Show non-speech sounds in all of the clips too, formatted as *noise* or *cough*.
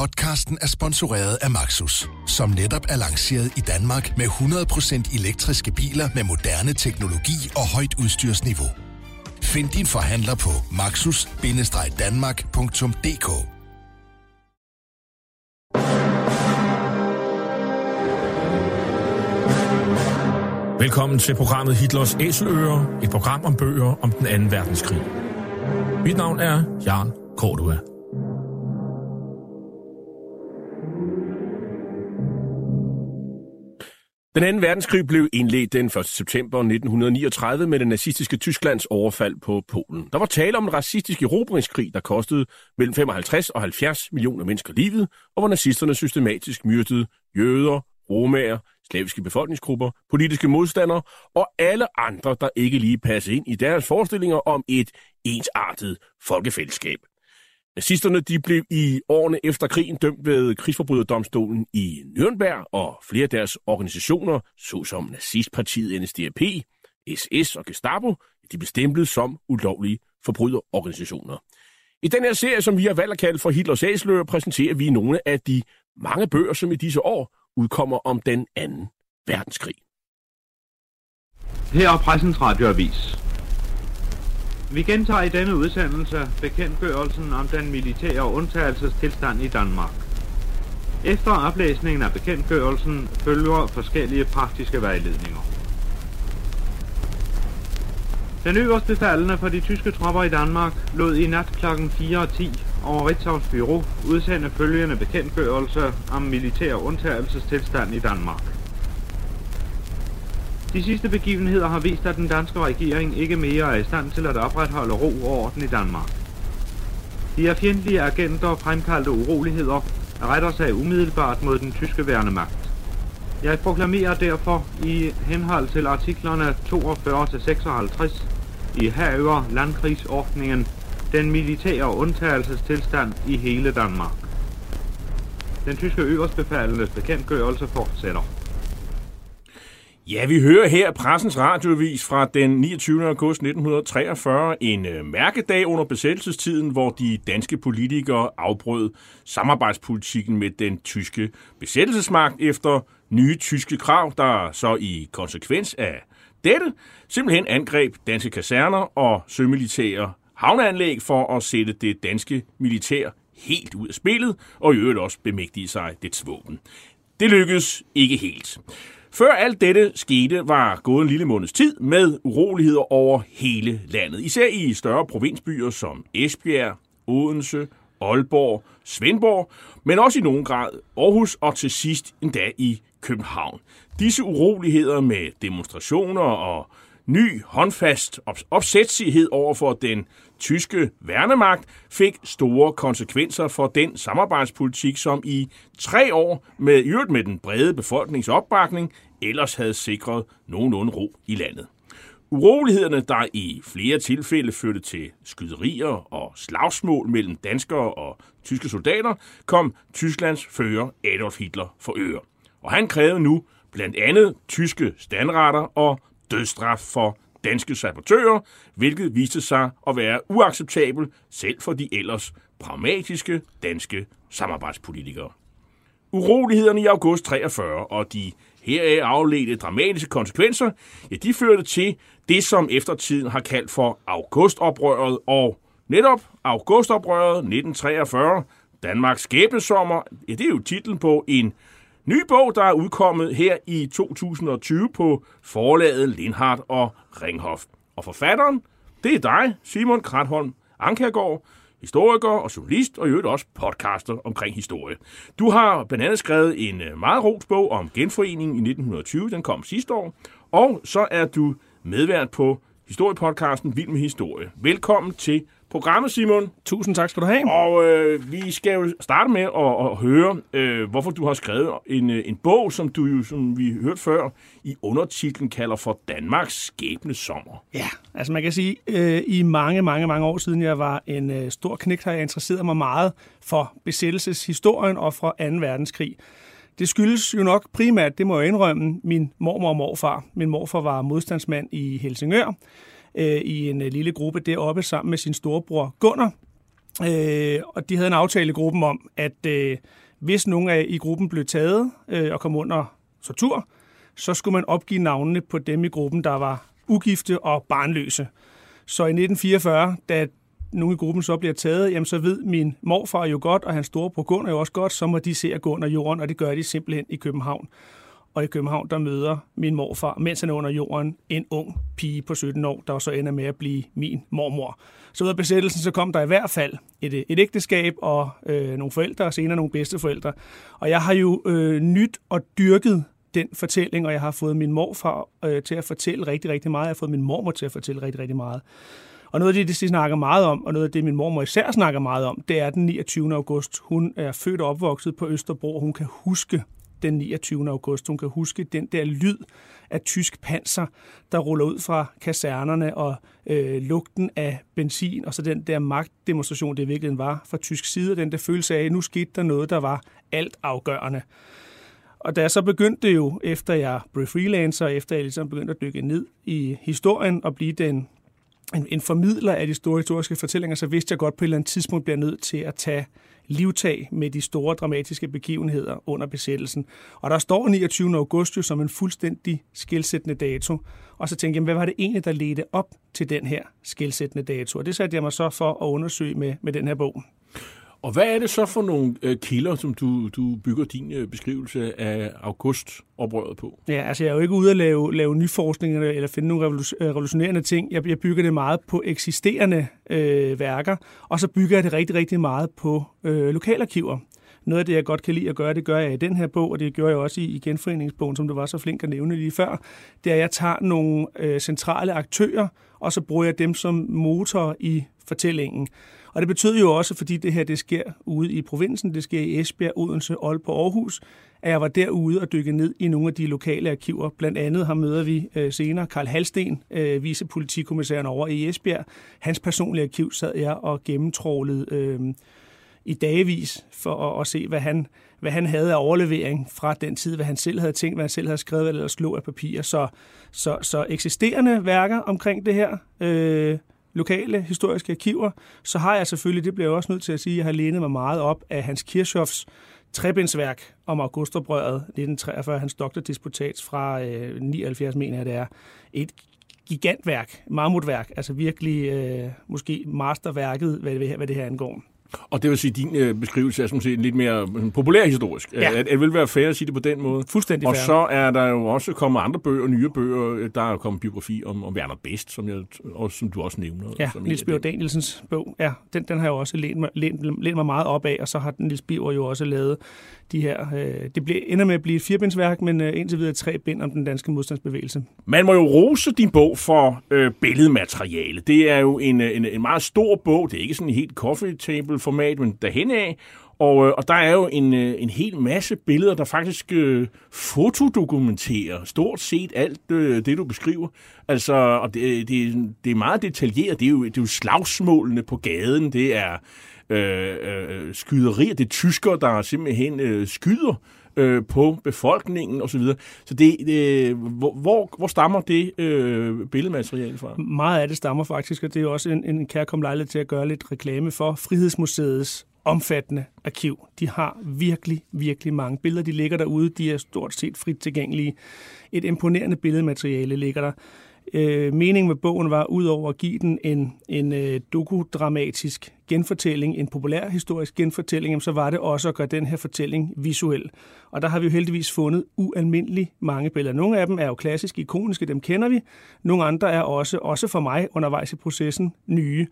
Podcasten er sponsoreret af Maxus, som netop er lanceret i Danmark med 100% elektriske biler med moderne teknologi og højt udstyrsniveau. Find din forhandler på maxus-danmark.dk Velkommen til programmet Hitlers Æseløer, et program om bøger om den anden verdenskrig. Mit navn er Jan Cordua. Den anden verdenskrig blev indledt den 1. september 1939 med det nazistiske Tysklands overfald på Polen. Der var tale om en racistisk erobringskrig, der kostede mellem 55 og 70 millioner mennesker livet, og hvor nazisterne systematisk myrdede jøder, romager, slaviske befolkningsgrupper, politiske modstandere og alle andre, der ikke lige passede ind i deres forestillinger om et ensartet folkefællesskab. Nazisterne de blev i årene efter krigen dømt ved krigsforbryderdomstolen i Nürnberg, og flere af deres organisationer, såsom nazistpartiet NSDAP, SS og Gestapo, de blev stemplet som ulovlige forbryderorganisationer. I den her serie, som vi har valgt at kalde for Hitlers Æsler, præsenterer vi nogle af de mange bøger, som i disse år udkommer om den anden verdenskrig. Her er Pressens Radioavis. Vi gentager i denne udsendelse bekendtgørelsen om den militære undtagelsestilstand i Danmark. Efter oplæsningen af bekendtgørelsen følger forskellige praktiske vejledninger. Den øverste faldende for de tyske tropper i Danmark lod i nat kl. 4.10 over Ritzau's Bureau udsende følgende bekendtgørelse om militær undtagelsestilstand i Danmark. De sidste begivenheder har vist, at den danske regering ikke mere er i stand til at opretholde ro og orden i Danmark. De er fjendtlige agenter fremkaldte uroligheder retter sig umiddelbart mod den tyske værnemagt. Jeg proklamerer derfor i henhold til artiklerne 42-56 i herøver landkrigsordningen den militære undtagelsestilstand i hele Danmark. Den tyske øverstbefalende bekendtgørelse fortsætter. Ja, vi hører her pressens radiovis fra den 29. august 1943, en øh, mærkedag under besættelsestiden, hvor de danske politikere afbrød samarbejdspolitikken med den tyske besættelsesmagt efter nye tyske krav, der så i konsekvens af dette simpelthen angreb danske kaserner og sømilitære havneanlæg for at sætte det danske militær helt ud af spillet, og i øvrigt også bemægtige sig dets våben. Det lykkedes ikke helt. Før alt dette skete, var gået en lille måneds tid med uroligheder over hele landet. Især i større provinsbyer som Esbjerg, Odense, Aalborg, Svendborg, men også i nogen grad Aarhus og til sidst endda i København. Disse uroligheder med demonstrationer og ny håndfast opsætsighed over for den tyske værnemagt fik store konsekvenser for den samarbejdspolitik, som i tre år med yrt med den brede befolkningsopbakning ellers havde sikret nogenlunde ro i landet. Urolighederne, der i flere tilfælde førte til skyderier og slagsmål mellem danskere og tyske soldater, kom Tysklands fører Adolf Hitler for øre. Og han krævede nu blandt andet tyske standretter og dødsstraf for danske sabotører, hvilket viste sig at være uacceptabelt selv for de ellers pragmatiske danske samarbejdspolitikere. Urolighederne i august 43 og de heraf afledte dramatiske konsekvenser, ja, de førte til det, som eftertiden har kaldt for augustoprøret, og netop augustoprøret 1943, Danmarks skæbnesommer, ja, det er jo titlen på en ny bog, der er udkommet her i 2020 på forlaget Lindhardt og Ringhof. Og forfatteren, det er dig, Simon Kratholm Ankergaard, historiker og journalist, og i øvrigt også podcaster omkring historie. Du har blandt andet skrevet en øh, meget ros bog om genforeningen i 1920, den kom sidste år, og så er du medvært på historiepodcasten Vild med Historie. Velkommen til programmet, Simon. Tusind tak skal du have. Og øh, vi skal jo starte med at, at høre, øh, hvorfor du har skrevet en, øh, en bog, som du jo, som vi hørte før, i undertitlen kalder for Danmarks skæbne sommer. Ja, altså man kan sige, øh, i mange, mange, mange år siden jeg var en øh, stor knægt, har jeg interesseret mig meget for besættelseshistorien og for 2. verdenskrig. Det skyldes jo nok primært, det må jeg indrømme, min mormor og morfar. Min morfar var modstandsmand i Helsingør, øh, i en øh, lille gruppe deroppe sammen med sin storebror Gunnar. Øh, og de havde en aftale i gruppen om, at øh, hvis nogen af i gruppen blev taget øh, og kom under tortur, så skulle man opgive navnene på dem i gruppen, der var ugifte og barnløse. Så i 1944, da nogle i gruppen så bliver taget, jamen så ved min morfar jo godt, og hans store Gunnar jo også godt, så må de se at gå under jorden, og det gør de simpelthen i København. Og i København, der møder min morfar, mens han er under jorden, en ung pige på 17 år, der så ender med at blive min mormor. Så ud af besættelsen, så kom der i hvert fald et, øh, et ægteskab og øh, nogle forældre, og senere nogle bedsteforældre. Og jeg har jo øh, nyt og dyrket den fortælling, og jeg har fået min morfar øh, til at fortælle rigtig, rigtig meget. Jeg har fået min mormor til at fortælle rigtig, rigtig meget. Og noget af det, de snakker meget om, og noget af det, min mormor især snakker meget om, det er den 29. august. Hun er født og opvokset på Østerbro, og hun kan huske den 29. august. Hun kan huske den der lyd af tysk panser, der ruller ud fra kasernerne, og øh, lugten af benzin, og så den der magtdemonstration, det virkelig var fra tysk side, og den der følelse af, at nu skete der noget, der var alt afgørende. Og da jeg så begyndte jo, efter jeg blev freelancer, efter jeg ligesom begyndte at dykke ned i historien og blive den en, en formidler af de store historiske fortællinger, så vidste jeg godt på et eller andet tidspunkt bliver nødt til at tage livtag med de store dramatiske begivenheder under besættelsen. Og der står 29. august jo som en fuldstændig skilsættende dato. Og så tænkte jeg, hvad var det egentlig, der ledte op til den her skilsættende dato? Og det satte jeg mig så for at undersøge med, med den her bog. Og hvad er det så for nogle øh, kilder, som du, du bygger din øh, beskrivelse af augustoprøret på? Ja, altså jeg er jo ikke ude at lave, lave nyforskning eller finde nogle øh, revolutionerende ting. Jeg, jeg bygger det meget på eksisterende øh, værker, og så bygger jeg det rigtig, rigtig meget på øh, lokalarkiver. Noget af det, jeg godt kan lide at gøre, det gør jeg i den her bog, og det gjorde jeg også i, i genforeningsbogen, som du var så flink at nævne lige før. Det er, at jeg tager nogle øh, centrale aktører, og så bruger jeg dem som motor i fortællingen. Og det betød jo også, fordi det her det sker ude i provinsen, det sker i Esbjerg, Odense, Aalborg, Aarhus, at jeg var derude og dykke ned i nogle af de lokale arkiver. Blandt andet har møder vi øh, senere Karl Halsten, øh, vicepolitikommissæren over i Esbjerg. Hans personlige arkiv sad jeg og gennemtrålede øh, i dagevis for at, at se, hvad han, hvad han havde af overlevering fra den tid, hvad han selv havde tænkt, hvad han selv havde skrevet eller slået af papir. Så, så, så eksisterende værker omkring det her, øh, lokale historiske arkiver, så har jeg selvfølgelig, det bliver jeg også nødt til at sige, jeg har lænet mig meget op af Hans Kirchhoffs trebindsværk om Augustoprøret 1943, hans doktordisputats fra øh, 79, mener jeg det er. Et gigantværk, mammutværk, altså virkelig øh, måske masterværket, hvad det, hvad det her angår. Og det vil sige, at din øh, beskrivelse er sådan set lidt mere populær historisk. Ja. At, det vil være fair at sige det på den måde. Fuldstændig Og fair. så er der jo også kommet andre bøger, nye bøger. Der er kommet biografi om, om Werner Best, som, jeg, også, som du også nævner. Ja, som Nils Biver Danielsens bog, ja, den, den har jeg også lænt mig, lænt, lænt mig meget op af, og så har den Nils Biver jo også lavet de her, øh, det bliver, ender med at blive et firebindsværk, men øh, indtil videre tre bind om den danske modstandsbevægelse. Man må jo rose din bog for øh, billedmateriale. Det er jo en, øh, en, en meget stor bog. Det er ikke sådan en helt coffee table format, men derhen af. Og, øh, og der er jo en, øh, en hel masse billeder, der faktisk øh, fotodokumenterer stort set alt øh, det, du beskriver. Altså, og det, det, det er meget detaljeret. Det er, jo, det er jo slagsmålene på gaden. Det er øh, øh, skyderier. Det er tyskere, der simpelthen øh, skyder øh, på befolkningen osv. Så, så det, øh, det, hvor, hvor stammer det øh, billedmateriale fra? Meget af det stammer faktisk, og det er også en, en kærkom lejlighed til at gøre lidt reklame for Frihedsmuseets omfattende arkiv. De har virkelig, virkelig mange billeder. De ligger derude. De er stort set frit tilgængelige. Et imponerende billedmateriale ligger der. Øh, meningen med bogen var, udover at give den en, en øh, dokudramatisk genfortælling, en populær historisk genfortælling, så var det også at gøre den her fortælling visuel. Og der har vi jo heldigvis fundet ualmindelig mange billeder. Nogle af dem er jo klassiske, ikoniske, dem kender vi. Nogle andre er også, også for mig undervejs i processen, nye.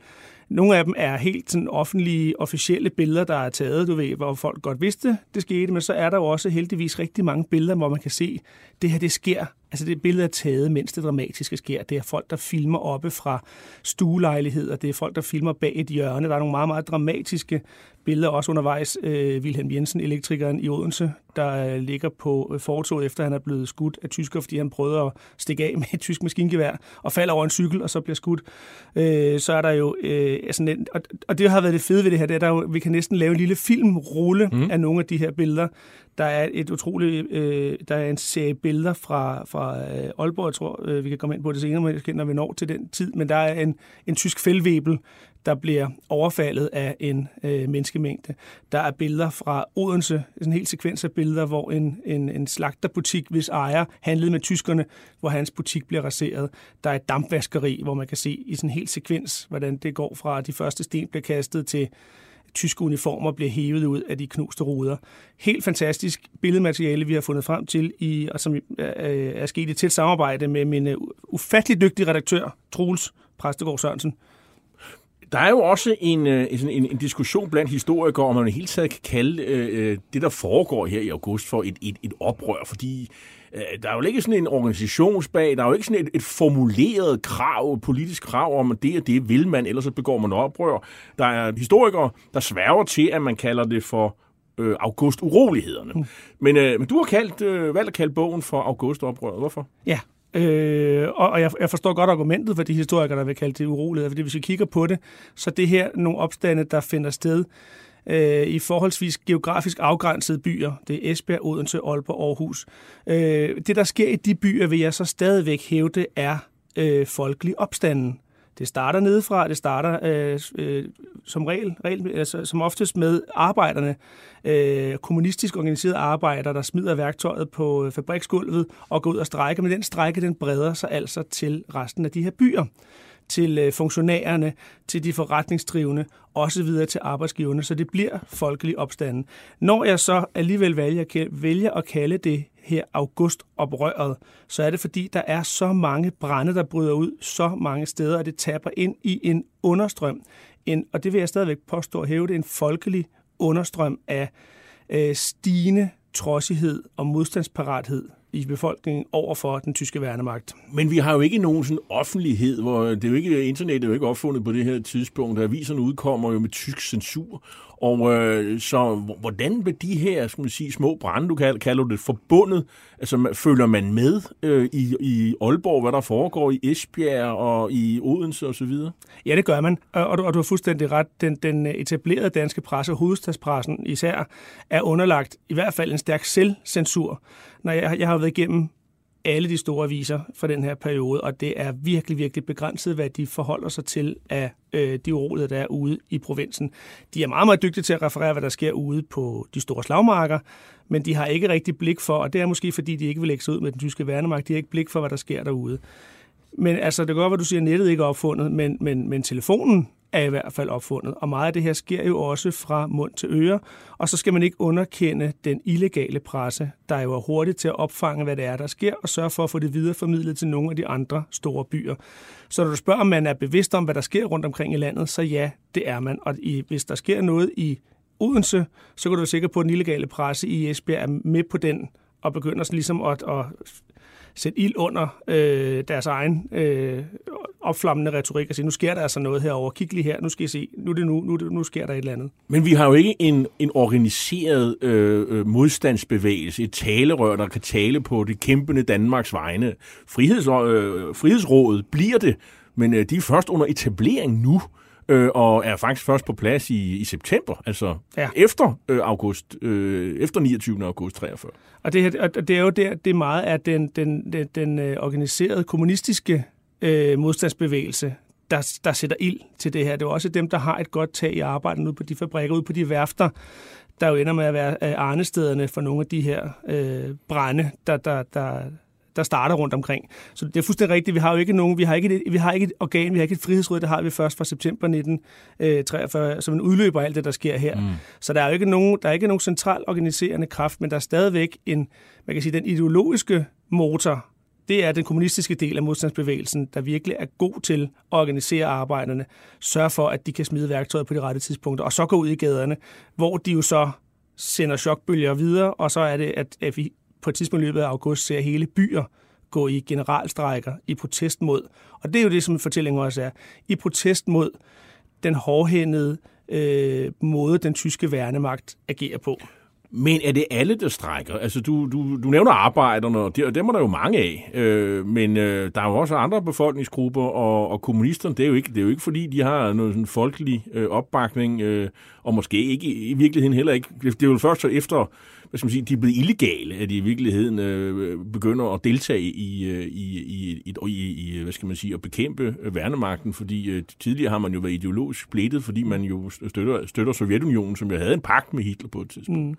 Nogle af dem er helt sådan offentlige, officielle billeder, der er taget, du ved, hvor folk godt vidste, det skete, men så er der jo også heldigvis rigtig mange billeder, hvor man kan se, det her, det sker. Altså det billede er taget, mens det dramatiske sker. Det er folk, der filmer oppe fra stuelejligheder, det er folk, der filmer bag et hjørne. Der er nogle meget, meget dramatiske billeder også undervejs. Øh, Wilhelm Jensen, elektrikeren i Odense, der øh, ligger på øh, fortoget, efter han er blevet skudt af tysker, fordi han prøvede at stikke af *laughs* med et tysk maskingevær og falder over en cykel og så bliver skudt. Øh, så er der jo øh, sådan en, og, og det har været det fede ved det her, det er, jo, vi kan næsten lave en lille filmrulle mm. af nogle af de her billeder. Der er et utroligt, øh, der er en serie billeder fra, fra øh, Aalborg, jeg tror, øh, vi kan komme ind på det senere, når vi når til den tid, men der er en, en tysk fældvebel, der bliver overfaldet af en øh, menneskemængde. Der er billeder fra Odense, en hel sekvens af billeder, hvor en, en, en slagterbutik, hvis ejer handlede med tyskerne, hvor hans butik bliver raseret. Der er et dampvaskeri, hvor man kan se i sådan en hel sekvens, hvordan det går fra, at de første sten bliver kastet til tyske uniformer bliver hævet ud af de knuste ruder. Helt fantastisk billedmateriale, vi har fundet frem til, i, og som øh, er sket i tæt samarbejde med min øh, ufattelig dygtige redaktør, Troels Præstegård Sørensen. Der er jo også en, øh, en, en, en diskussion blandt historikere, om man i hele taget kan kalde øh, øh, det, der foregår her i august, for et, et, et oprør, fordi øh, der er jo ikke sådan en organisationsbag, der er jo ikke sådan et, et formuleret krav, et politisk krav om, at det og det vil man, ellers så begår man oprør. Der er historikere, der sværger til, at man kalder det for øh, august-urolighederne. Mm. Men, øh, men du har kaldt, øh, valgt at kalde bogen for august-oprøret. Hvorfor? Ja, Øh, og jeg, jeg forstår godt argumentet for de historikere, der vil kalde det uroligheder, fordi hvis vi kigger på det, så det her nogle opstande, der finder sted øh, i forholdsvis geografisk afgrænsede byer. Det er Esbjerg, Odense, Aalborg, Aarhus. Øh, det, der sker i de byer, vil jeg så stadigvæk hævde, er øh, folkelig opstanden. Det starter nedefra, det starter øh, øh, som regel, regel altså, som oftest med arbejderne, øh, kommunistisk organiserede arbejdere, der smider værktøjet på øh, fabriksgulvet og går ud og strækker, men den strække, den breder sig altså til resten af de her byer til øh, funktionærerne, til de forretningsdrivende, også videre til arbejdsgiverne, så det bliver folkelig opstanden. Når jeg så alligevel vælger, vælger at kalde det her augustoprøret, så er det fordi, der er så mange brænde, der bryder ud så mange steder, og det taber ind i en understrøm. En, og det vil jeg stadigvæk påstå at hæve det en folkelig understrøm af øh, stigende trodsighed og modstandsparathed i befolkningen over for den tyske værnemagt. Men vi har jo ikke nogen sådan offentlighed, hvor det er jo ikke, internet er jo ikke opfundet på det her tidspunkt. Aviserne udkommer jo med tysk censur, og øh, så hvordan vil de her skal man sige, små brænde, du kalder, det forbundet, altså følger man med øh, i, i Aalborg, hvad der foregår i Esbjerg og i Odense osv.? Ja, det gør man, og du, og du har fuldstændig ret. Den, den etablerede danske presse, hovedstadspressen især, er underlagt i hvert fald en stærk selvcensur. Når jeg, jeg har været igennem alle de store aviser fra den her periode, og det er virkelig, virkelig begrænset, hvad de forholder sig til af øh, de uroligheder, der er ude i provinsen. De er meget, meget dygtige til at referere, hvad der sker ude på de store slagmarker, men de har ikke rigtig blik for, og det er måske fordi, de ikke vil lægge sig ud med den tyske værnemagt, de har ikke blik for, hvad der sker derude. Men altså, det kan godt være, du siger, at nettet ikke er opfundet, men, men, men telefonen er i hvert fald opfundet. Og meget af det her sker jo også fra mund til øre. Og så skal man ikke underkende den illegale presse, der jo er hurtigt til at opfange, hvad det er, der sker, og sørge for at få det videreformidlet til nogle af de andre store byer. Så når du spørger, om man er bevidst om, hvad der sker rundt omkring i landet, så ja, det er man. Og hvis der sker noget i Odense, så kan du være sikker på, at den illegale presse i Esbjerg er med på den og begynder ligesom at, at sætte ild under øh, deres egen øh, opflammende retorik og sige, nu sker der altså noget herover. Kig lige her, nu skal I se, nu, det nu, nu, nu sker der et eller andet. Men vi har jo ikke en, en organiseret øh, øh modstandsbevægelse, et talerør, der kan tale på det kæmpende Danmarks vegne. Friheds, øh, Frihedsrådet bliver det, men øh, de er først under etablering nu øh, og er faktisk først på plads i, i september, altså ja. efter øh, august, øh, efter 29. august 43. Og det, her, og det er jo der, det er meget af den, den, den, den øh, organiserede kommunistiske øh, modstandsbevægelse, der, der sætter ild til det her. Det er også dem, der har et godt tag i arbejdet ude på de fabrikker, ude på de værfter, der jo ender med at være øh, arnestederne for nogle af de her øh, brænde, der, der, der, der starter rundt omkring. Så det er fuldstændig rigtigt. Vi har jo ikke nogen, vi har ikke, et, vi har ikke et organ, vi har ikke et frihedsråd, det har vi først fra september 1943, øh, som en udløber af alt det, der sker her. Mm. Så der er jo ikke nogen, der er ikke nogen central organiserende kraft, men der er stadigvæk en, man kan sige, den ideologiske motor, det er den kommunistiske del af modstandsbevægelsen, der virkelig er god til at organisere arbejderne, sørge for, at de kan smide værktøjet på de rette tidspunkter, og så gå ud i gaderne, hvor de jo så sender chokbølger videre, og så er det, at vi på et tidspunkt i løbet af august ser hele byer gå i generalstrækker i protest mod, og det er jo det, som fortællingen også er, i protest mod den hårdhændede øh, måde, den tyske værnemagt agerer på. Men er det alle, der strækker? Altså, du, du, du nævner arbejderne, og, dem er der jo mange af. Øh, men øh, der er jo også andre befolkningsgrupper, og, og kommunisterne, det er, jo ikke, det er jo ikke fordi, de har noget sådan folkelig øh, opbakning, øh, og måske ikke i virkeligheden heller ikke. Det er jo først så efter hvad skal man sige, de er blevet illegale, at de i virkeligheden øh, begynder at deltage i, øh, i, i, i, i, i, hvad skal man sige, at bekæmpe øh, værnemagten, fordi øh, tidligere har man jo været ideologisk splittet, fordi man jo støtter, støtter Sovjetunionen, som jo havde en pagt med Hitler på et tidspunkt. Mm.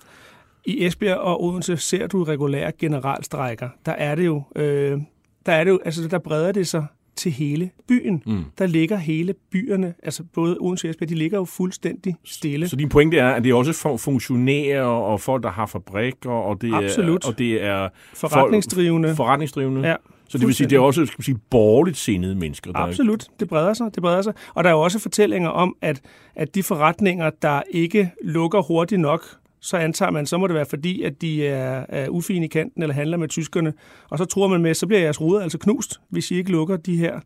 I Esbjerg og Odense ser du regulære generalstrækker. Der er det jo, øh, der er det jo, altså der breder det sig til hele byen. Mm. Der ligger hele byerne, altså både Odense og Esbjerg, de ligger jo fuldstændig stille. Så din pointe er, at det er også for funktionærer og folk, der har fabrikker, og det Absolut. er, og det er forretningsdrivende. Folk, forretningsdrivende. Ja. Så det vil sige, det er også skal man sige, borgerligt sindede mennesker. Der Absolut, det breder sig, det breder sig. Og der er jo også fortællinger om, at, at de forretninger, der ikke lukker hurtigt nok, så antager man, så må det være fordi, at de er, er ufine i kanten eller handler med tyskerne. Og så tror man med, så bliver jeres ruder altså knust, hvis I ikke lukker de her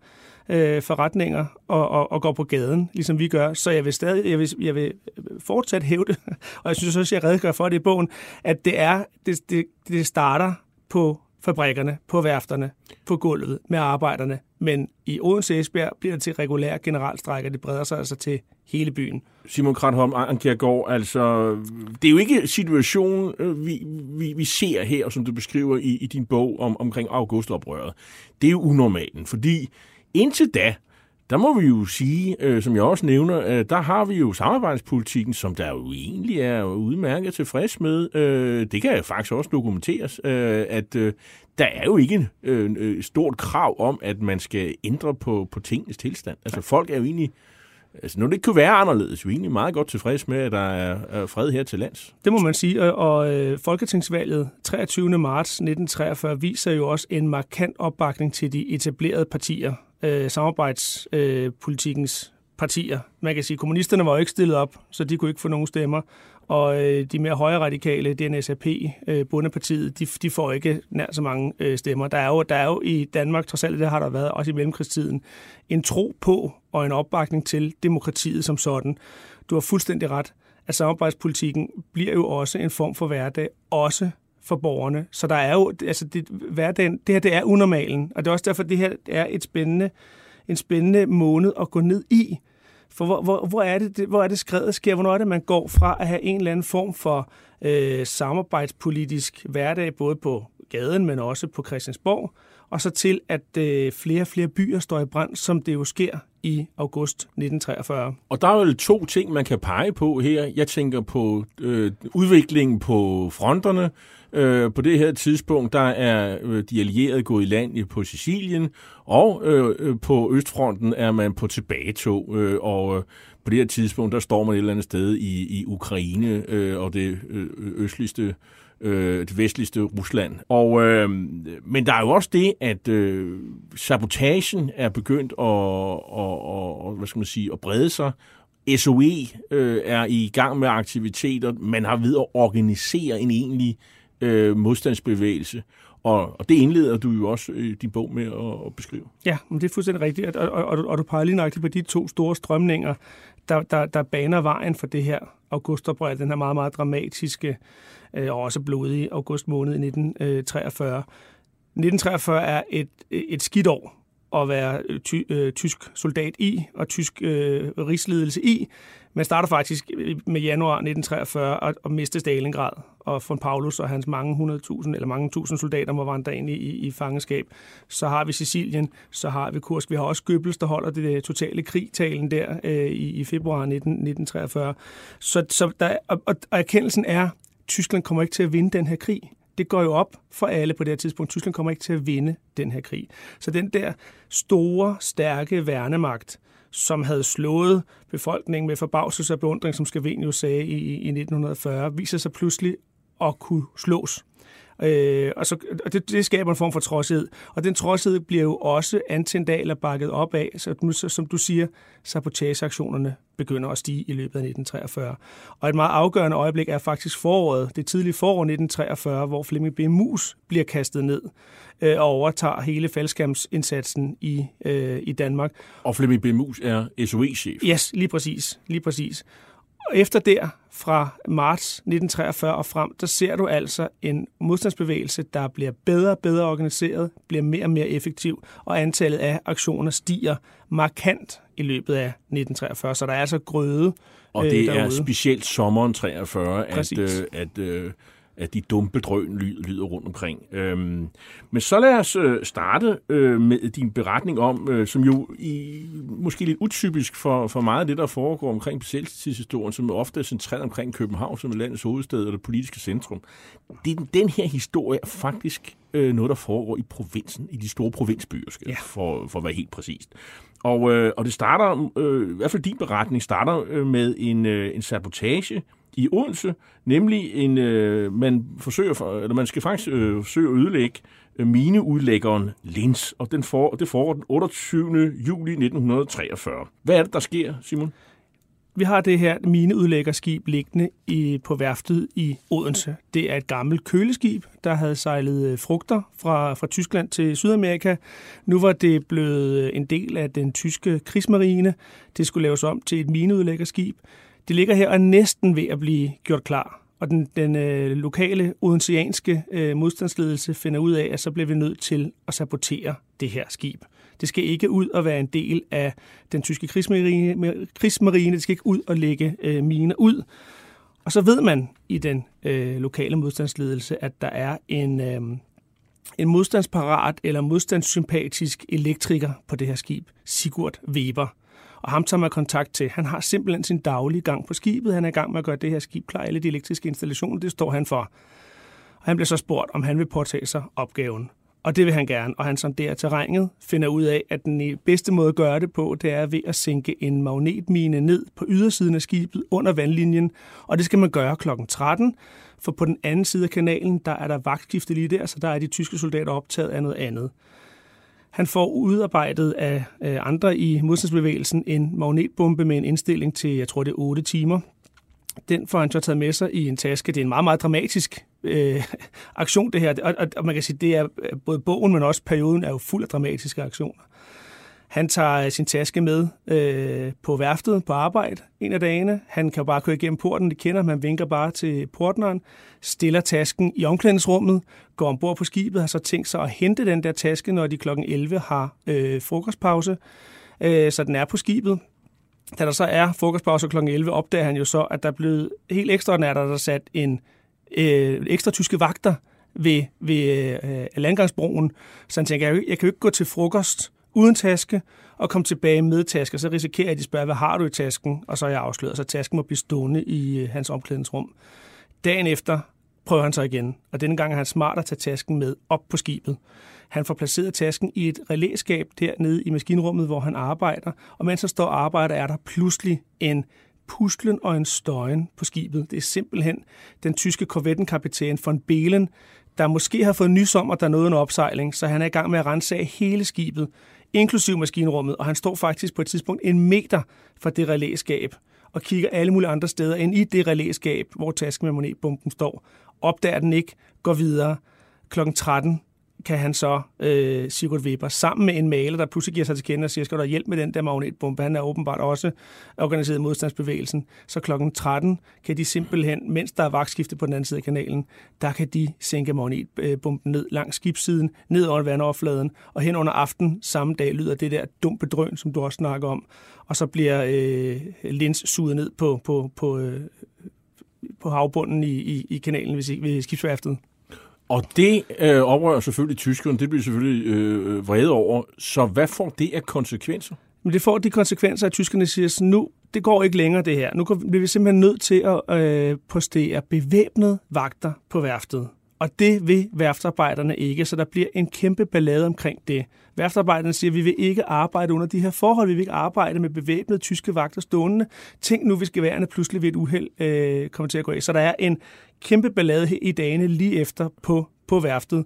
øh, forretninger og, og, og går på gaden, ligesom vi gør. Så jeg vil stadig, jeg vil, jeg vil fortsat hæve det, *laughs* og jeg synes også, jeg redegør for det i bogen, at det er, det, det, det starter på fabrikkerne, på værfterne, på gulvet med arbejderne. Men i Odense Esbjerg bliver det til regulær generalstrækker. Det breder sig altså til hele byen. Simon Kratholm Ankergaard, altså, det er jo ikke situationen, øh, vi, vi, vi ser her, som du beskriver i, i din bog om, omkring augustoprøret. Det er jo unormalen, fordi indtil da, der må vi jo sige, øh, som jeg også nævner, øh, der har vi jo samarbejdspolitikken, som der jo egentlig er udmærket tilfreds med. Øh, det kan faktisk også dokumenteres, øh, at øh, der er jo ikke øh, et øh, stort krav om, at man skal ændre på, på tingens tilstand. Altså folk er jo egentlig Altså, nu det kunne være anderledes, vi er egentlig meget godt tilfreds med, at der er, fred her til lands. Det må man sige, og, og øh, Folketingsvalget 23. marts 1943 viser jo også en markant opbakning til de etablerede partier øh, samarbejdspolitikkens øh, partier. Man kan sige, at kommunisterne var jo ikke stillet op, så de kunne ikke få nogen stemmer. Og øh, de mere højre radikale, DNSAP, øh, Bundepartiet, de, de får ikke nær så mange øh, stemmer. Der er, jo, der er jo i Danmark, trods alt det har der været, også i mellemkrigstiden, en tro på og en opbakning til demokratiet som sådan. Du har fuldstændig ret, at samarbejdspolitikken bliver jo også en form for hverdag, også for borgerne. Så der er jo, altså det, hverdagen, det her det er unormalen, og det er også derfor, det her er et spændende, en spændende måned at gå ned i. For hvor, hvor, hvor, er det, hvor er det skrevet sker? Hvornår er det, man går fra at have en eller anden form for øh, samarbejdspolitisk hverdag, både på gaden, men også på Christiansborg, og så til, at øh, flere og flere byer står i brand, som det jo sker i august 1943. Og der er jo to ting, man kan pege på her. Jeg tænker på øh, udviklingen på fronterne, Øh, på det her tidspunkt, der er øh, de allierede gået i land på Sicilien, og øh, øh, på Østfronten er man på tilbagetog, øh, og øh, på det her tidspunkt, der står man et eller andet sted i, i Ukraine øh, og det øh, østligste øh, det vestligste Rusland. Og, øh, men der er jo også det, at øh, sabotagen er begyndt at, og, og, og, hvad skal man sige, at brede sig. SOE øh, er i gang med aktiviteter. Man har ved at organisere en egentlig øh, modstandsbevægelse. Og, og det indleder du jo også øh, din bog med at, at beskrive. Ja, men det er fuldstændig rigtigt. Og, og, og, og du peger lige nøjagtigt på de to store strømninger, der, der, der baner vejen for det her augustoprør, den her meget, meget dramatiske øh, og også blodige august måned i 1943. 1943 øh, er et, et skidt år at være øh, ty, øh, tysk soldat i og tysk øh, rigsledelse i. Man starter faktisk øh, med januar 1943 og, og miste Stalingrad, og von Paulus og hans mange hundredtusind eller mange tusind soldater må vandre ind i, i, i fangeskab. Så har vi Sicilien, så har vi Kursk, vi har også Goebbels, der holder det, det totale krigtalen der øh, i, i februar 19, 1943. Så, så der, og, og erkendelsen er, at Tyskland kommer ikke til at vinde den her krig det går jo op for alle på det her tidspunkt. Tyskland kommer ikke til at vinde den her krig. Så den der store, stærke værnemagt, som havde slået befolkningen med forbavselse og beundring, som Scavenius sagde i, i 1940, viser sig pludselig at kunne slås. Øh, og så, og det, det skaber en form for trodsighed. Og den trodsighed bliver jo også antændt af eller bakket op af, så nu, som du siger, sabotageaktionerne begynder at stige i løbet af 1943. Og et meget afgørende øjeblik er faktisk foråret, det tidlige forår 1943, hvor Flemming B. Mus bliver kastet ned øh, og overtager hele faldskærmsindsatsen i, øh, i Danmark. Og Flemming B. Mus er SOE-chef. Yes, lige præcis. Lige præcis. Og efter der, fra marts 1943 og frem, der ser du altså en modstandsbevægelse, der bliver bedre og bedre organiseret, bliver mere og mere effektiv, og antallet af aktioner stiger markant i løbet af 1943. Så der er altså grøde Og det øh, er specielt sommeren 43, at, øh, at, øh, at de dumpe drøn lyd, lyder rundt omkring. Øhm, men så lad os øh, starte øh, med din beretning om, øh, som jo i, måske lidt utypisk for, for meget af det, der foregår omkring besættelseshistorien, som ofte er centreret omkring København, som er landets hovedstad og det politiske centrum. Det, den her historie er faktisk øh, noget, der foregår i provinsen, i de store provinsbyer, skal, Ja. for, for at være helt præcist. Og, øh, og det starter, øh, i hvert fald din beretning, starter øh, med en, øh, en sabotage i Odense, nemlig en, øh, man forsøger, for, eller man skal faktisk øh, forsøge at ødelægge øh, mineudlæggeren Lins, og den for, det foregår den 28. juli 1943. Hvad er det, der sker, Simon? Vi har det her mineudlæggerskib liggende i, på værftet i Odense. Det er et gammelt køleskib, der havde sejlet øh, frugter fra, fra Tyskland til Sydamerika. Nu var det blevet øh, en del af den tyske krigsmarine. Det skulle laves om til et mineudlæggerskib. Det ligger her og er næsten ved at blive gjort klar. Og den, den øh, lokale odenseanske øh, modstandsledelse finder ud af, at så bliver vi nødt til at sabotere det her skib. Det skal ikke ud og være en del af den tyske krigsmarine. krigsmarine. Det skal ikke ud og lægge øh, miner ud. Og så ved man i den øh, lokale modstandsledelse, at der er en, øh, en modstandsparat eller modstandssympatisk elektriker på det her skib, Sigurd Weber. Og ham tager man kontakt til. Han har simpelthen sin daglige gang på skibet. Han er i gang med at gøre det her skib klar. Alle de elektriske installationer, det står han for. Og han bliver så spurgt, om han vil påtage sig opgaven. Og det vil han gerne. Og han sonderer terrænet, finder ud af, at den bedste måde at gøre det på, det er ved at sænke en magnetmine ned på ydersiden af skibet under vandlinjen. Og det skal man gøre kl. 13, for på den anden side af kanalen, der er der vagtskifte lige der, så der er de tyske soldater optaget af noget andet. Han får udarbejdet af øh, andre i modstandsbevægelsen en magnetbombe med en indstilling til, jeg tror det er 8 timer. Den får han så taget med sig i en taske. Det er en meget, meget dramatisk øh, aktion, det her. Og, og, og man kan sige, det er øh, både bogen, men også perioden er jo fuld af dramatiske aktioner. Han tager sin taske med øh, på værftet på arbejde en af dagene. Han kan bare køre igennem porten, det kender. Man vinker bare til portneren, stiller tasken i omklædningsrummet, går ombord på skibet, har så tænkt sig at hente den der taske, når de kl. 11 har øh, frokostpause. Øh, så den er på skibet. Da der så er frokostpause kl. 11, opdager han jo så, at der er blevet helt ekstraordinært, at der er sat en øh, ekstra tyske vagter ved, ved øh, landgangsbroen. Så han tænker, jeg, jeg kan jo ikke gå til frokost uden taske og komme tilbage med taske. Så risikerer jeg, at de spørger, hvad har du i tasken? Og så er jeg afsløret, så tasken må blive stående i øh, hans omklædningsrum. Dagen efter prøver han så igen, og denne gang er han smart at tage tasken med op på skibet. Han får placeret tasken i et relæskab dernede i maskinrummet, hvor han arbejder, og mens han står og arbejder, er der pludselig en puslen og en støjen på skibet. Det er simpelthen den tyske korvettenkapitæn von Belen, der måske har fået nys om, at der er noget en opsejling, så han er i gang med at rense af hele skibet, inklusiv maskinrummet, og han står faktisk på et tidspunkt en meter fra det relæskab og kigger alle mulige andre steder end i det relæskab, hvor tasken med monetbomben står. Opdager den ikke, går videre. Klokken 13 kan han så, øh, Sigurd Weber, sammen med en maler, der pludselig giver sig til kende og siger, skal du hjælp med den der magnetbombe? Han er åbenbart også organiseret i modstandsbevægelsen. Så klokken 13 kan de simpelthen, mens der er vagtskifte på den anden side af kanalen, der kan de sænke magnetbomben ned langs skibssiden, ned under vandoverfladen, og hen under aften samme dag lyder det der dumpe drøn, som du også snakker om, og så bliver øh, Lins suget ned på, på, på, øh, på havbunden i, i, i kanalen ved, ved skibsværftet. Og det øh, oprører selvfølgelig tyskerne, det bliver selvfølgelig øh, øh, vrede over. Så hvad får det af konsekvenser? Men det får de konsekvenser, at tyskerne siger, sådan, nu det går ikke længere det her. Nu bliver vi simpelthen nødt til at øh, postere bevæbnede vagter på værftet. Og det vil værftarbejderne ikke, så der bliver en kæmpe ballade omkring det. Værftarbejderne siger, at vi vil ikke arbejde under de her forhold, vi vil ikke arbejde med bevæbnede tyske vagter stående. Tænk nu, hvis geværerne pludselig ved et uheld øh, kommer til at gå af. Så der er en kæmpe ballade i dagene lige efter på, på værftet.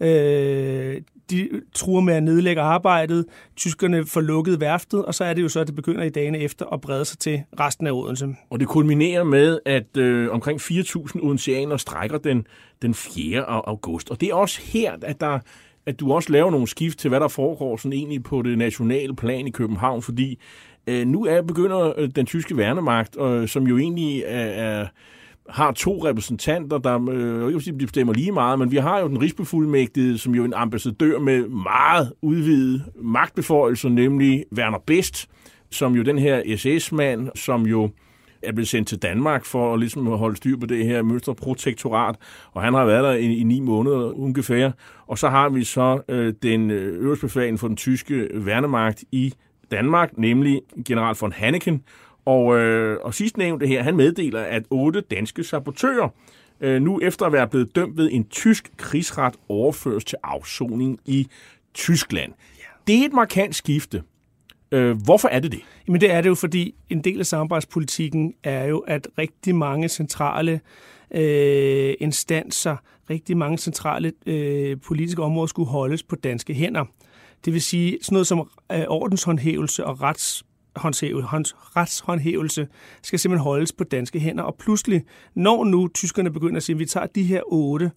Øh, de truer med at nedlægge arbejdet, tyskerne får lukket værftet, og så er det jo så, at det begynder i dagene efter at brede sig til resten af Odense. Og det kulminerer med, at øh, omkring 4.000 odenseaner strækker den, den 4. august. Og det er også her, at der at du også laver nogle skift til, hvad der foregår sådan egentlig på det nationale plan i København, fordi øh, nu er begynder øh, den tyske værnemagt, øh, som jo egentlig er, er har to repræsentanter, der øh, ikke sige, de bestemmer lige meget, men vi har jo den rigsbefuldmægtige, som jo er en ambassadør med meget udvidet magtbeføjelser, nemlig Werner Best, som jo den her SS-mand, som jo er blevet sendt til Danmark for at, ligesom at holde styr på det her mønsterprotektorat, og han har været der i, i ni måneder ungefær. Og så har vi så øh, den øh, øverstbefalende for den tyske værnemagt i Danmark, nemlig general von Hanneken. Og, øh, og sidstnævnte her, han meddeler, at otte danske sabotører øh, nu efter at være blevet dømt ved en tysk krigsret overføres til afsoning i Tyskland. Det er et markant skifte. Øh, hvorfor er det det? Jamen det er det jo, fordi en del af samarbejdspolitikken er jo, at rigtig mange centrale øh, instanser, rigtig mange centrale øh, politiske områder skulle holdes på danske hænder. Det vil sige sådan noget som øh, ordenshåndhævelse og rets retshåndhævelse skal simpelthen holdes på danske hænder. Og pludselig, når nu tyskerne begynder at sige, at vi tager de her otte,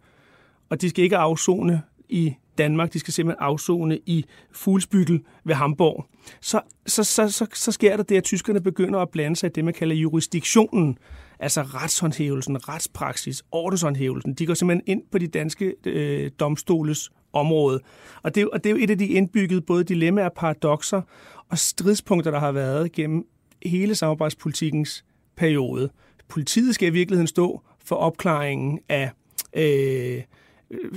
og de skal ikke afzone i Danmark, de skal simpelthen afzone i Fuglsbygel ved Hamburg, så, så, så, så, så sker der det, at tyskerne begynder at blande sig i det, man kalder jurisdiktionen, altså retshåndhævelsen, retspraksis, ordenshåndhævelsen. De går simpelthen ind på de danske øh, domstoles område. Og det, og det er jo et af de indbyggede både dilemmaer, og paradoxer og stridspunkter, der har været gennem hele samarbejdspolitikkens periode. Politiet skal i virkeligheden stå for opklaringen af øh,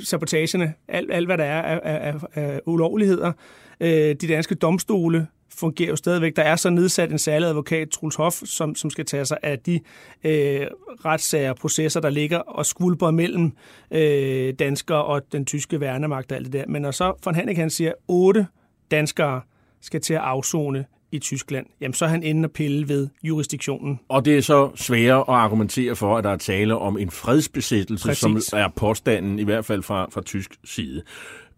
sabotagerne, alt, alt hvad der er af, af, af ulovligheder. Øh, de danske domstole fungerer jo stadigvæk. Der er så nedsat en særlig advokat, Truls Hoff, som, som skal tage sig af de øh, retssager og processer, der ligger og skvulper mellem øh, danskere og den tyske værnemagt og alt det der. Men når så von Hannik han siger, otte danskere skal til at afzone i Tyskland, jamen så er han inde og pille ved jurisdiktionen. Og det er så sværere at argumentere for, at der er tale om en fredsbesættelse, Præcis. som er påstanden, i hvert fald fra, fra tysk side.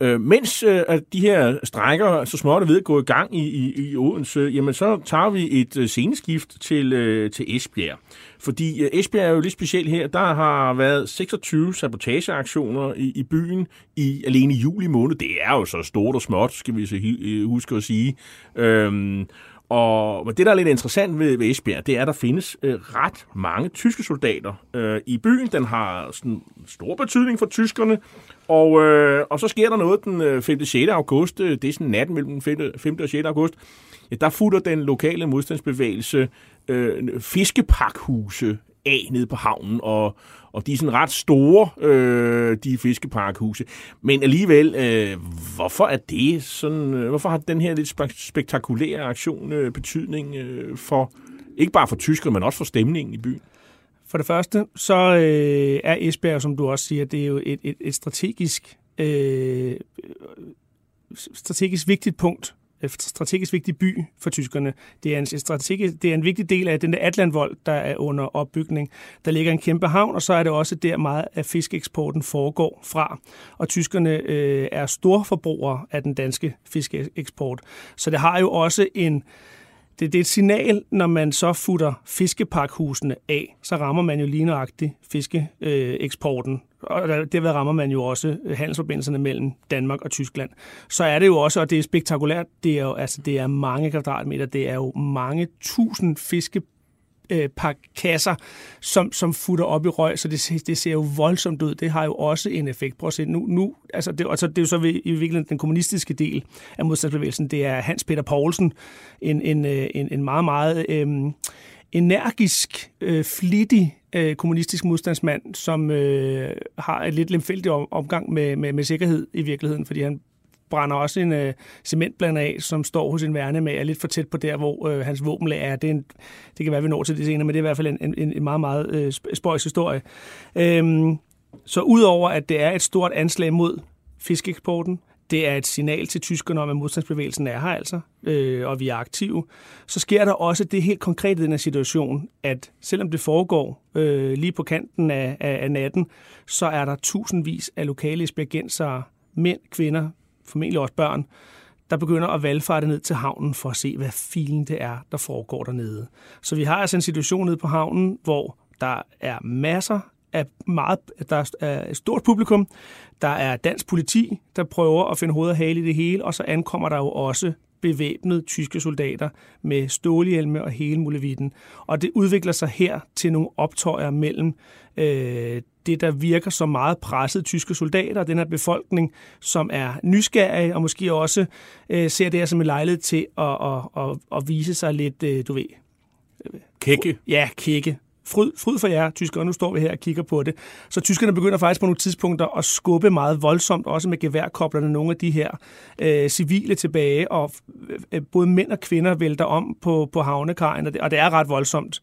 Øh, mens øh, at de her strækker så småt er ved at gå i gang i, i, i Odense, jamen så tager vi et øh, sceneskift til, øh, til Esbjerg. Fordi øh, Esbjerg er jo lidt specielt her. Der har været 26 sabotageaktioner i, i byen i alene i juli måned. Det er jo så stort og småt, skal vi så øh, huske at sige. Øh, og det, der er lidt interessant ved, ved Esbjerg, det er, at der findes øh, ret mange tyske soldater øh, i byen. Den har sådan stor betydning for tyskerne. Og, øh, og så sker der noget den øh, 5. 6. august. Øh, det er sådan natten mellem 5. 5. og 6. august. Ja, der futter den lokale modstandsbevægelse øh, fiskepakhuse af nede på havnen, og, og de er sådan ret store, øh, de fiskeparkhuse. Men alligevel, øh, hvorfor er det sådan, øh, hvorfor har den her lidt spektakulære aktion øh, betydning øh, for, ikke bare for tyskerne, men også for stemningen i byen? For det første, så øh, er Esbjerg, som du også siger, det er jo et, et, et strategisk, øh, strategisk vigtigt punkt strategisk vigtig by for tyskerne. Det er en, strategisk, det er en vigtig del af den der Atlantvold, der er under opbygning. Der ligger en kæmpe havn, og så er det også der meget af fiskeeksporten foregår fra. Og tyskerne øh, er storforbrugere af den danske fiskeeksport. Så det har jo også en det, det er et signal, når man så futter fiskeparkhusene af, så rammer man jo lige nøjagtigt fiskeeksporten. Og derved rammer man jo også handelsforbindelserne mellem Danmark og Tyskland. Så er det jo også, og det er spektakulært, det er jo altså, det er mange kvadratmeter, det er jo mange tusind fiske øh, par kasser, som, som futter op i røg, så det, det ser jo voldsomt ud. Det har jo også en effekt. Prøv at se, nu, nu altså det, altså det er jo så i virkeligheden den kommunistiske del af modstandsbevægelsen. Det er Hans Peter Poulsen, en, en, øh, en, en meget, meget øh, energisk, øh, flittig øh, kommunistisk modstandsmand, som øh, har et lidt lemfældigt omgang med, med, med sikkerhed i virkeligheden, fordi han brænder også en øh, cementblander af, som står hos en værne med, er lidt for tæt på der, hvor øh, hans våbenlag er. Det, er en, det kan være, vi når til det senere, men det er i hvert fald en, en, en meget, meget øh, spøjs historie. Øhm, så udover at det er et stort anslag mod fiskeksporten, det er et signal til tyskerne om, at modstandsbevægelsen er her altså, øh, og vi er aktive. Så sker der også det helt konkrete i den her situation, at selvom det foregår øh, lige på kanten af, af, af natten, så er der tusindvis af lokale esbjergensere, mænd, kvinder, formentlig også børn, der begynder at valgfarte ned til havnen for at se, hvad filen det er, der foregår dernede. Så vi har altså en situation nede på havnen, hvor der er masser af meget, der er et stort publikum. Der er dansk politi, der prøver at finde hoved og hale i det hele, og så ankommer der jo også bevæbnede tyske soldater med stålhjelme og hele muligheden. Og det udvikler sig her til nogle optøjer mellem øh, det, der virker som meget presset tyske soldater, og den her befolkning, som er nysgerrige og måske også øh, ser det her som en lejlighed til at, at, at, at vise sig lidt, øh, du ved... Kække. Ja, kække. Fryd, fryd for jer, tyskere. Nu står vi her og kigger på det. Så tyskerne begynder faktisk på nogle tidspunkter at skubbe meget voldsomt, også med geværkoblerne, nogle af de her øh, civile tilbage, og øh, øh, både mænd og kvinder vælter om på, på havnekajen, og det, og det er ret voldsomt.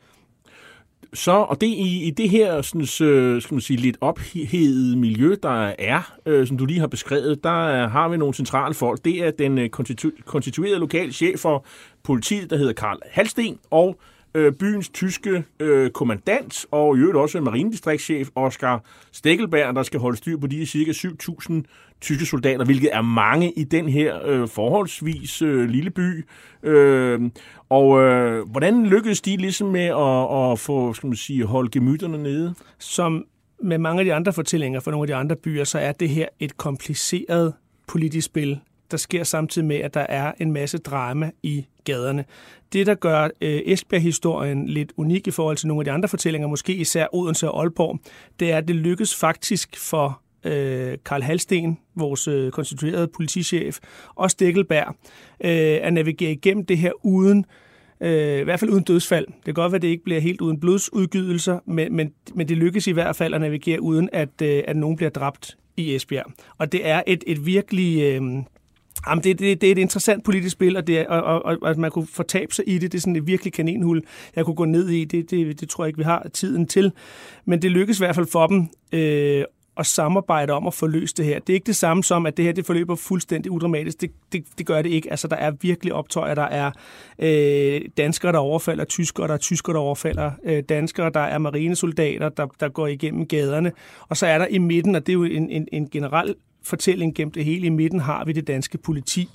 Så, og det i, i det her sådan, så, skal man sige, lidt ophedede miljø, der er, øh, som du lige har beskrevet, der har vi nogle centrale folk. Det er den øh, konstitu- konstituerede lokale chef for politiet, der hedder Karl Halsten, og øh, byens tyske øh, kommandant og i øvrigt også marinedistriktschef Oskar Stekkelberg, der skal holde styr på de cirka 7.000 tyske soldater, hvilket er mange i den her øh, forholdsvis øh, lille by. Øh, og øh, hvordan lykkedes de ligesom med at, at få, skal man sige, holde gemytterne nede? Som med mange af de andre fortællinger fra nogle af de andre byer, så er det her et kompliceret politisk spil, der sker samtidig med, at der er en masse drama i gaderne. Det, der gør øh, Esbjerg-historien lidt unik i forhold til nogle af de andre fortællinger, måske især Odense og Aalborg, det er, at det lykkes faktisk for øh, Karl Halsten, vores øh, konstituerede politichef, og Stikkelberg, øh, at navigere igennem det her uden øh, i hvert fald uden dødsfald. Det kan godt være, at det ikke bliver helt uden blodsudgydelser, men, men, men det lykkes i hvert fald at navigere uden, at, øh, at nogen bliver dræbt i Esbjerg. Og det er et, et virkelig... Øh, Jamen, det, det, det er et interessant politisk spil, og, det er, og, og, og at man kunne fortabe sig i det, det er sådan et virkelig kaninhul, jeg kunne gå ned i. Det, det, det tror jeg ikke, vi har tiden til. Men det lykkes i hvert fald for dem øh, at samarbejde om at få løst det her. Det er ikke det samme som, at det her det forløber fuldstændig udramatisk. Det, det, det gør det ikke. Altså, der er virkelig optøjer. Der er øh, danskere, der overfalder tyskere, der er tyskere, der overfalder øh, danskere, der er marinesoldater, der, der går igennem gaderne. Og så er der i midten, og det er jo en, en, en generel fortælling gennem det hele. I midten har vi det danske politi,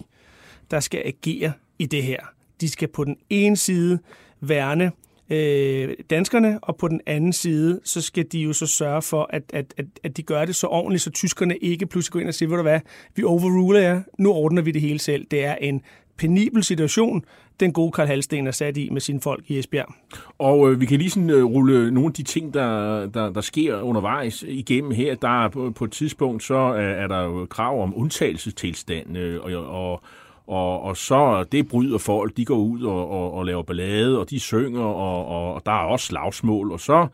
der skal agere i det her. De skal på den ene side værne øh, danskerne, og på den anden side, så skal de jo så sørge for, at, at, at, at de gør det så ordentligt, så tyskerne ikke pludselig går ind og siger, ved du hvad, vi overruler jer, nu ordner vi det hele selv. Det er en penibel situation, den gode Karl Halsten er sat i med sine folk i Esbjerg. Og øh, vi kan lige sådan øh, rulle nogle af de ting, der, der, der sker undervejs igennem her. Der er på, på et tidspunkt, så er, er der jo krav om undtagelsestilstand, øh, og, og og, og så det bryder folk, de går ud og, og, og laver ballade, og de synger, og, og, og der er også slagsmål, og så,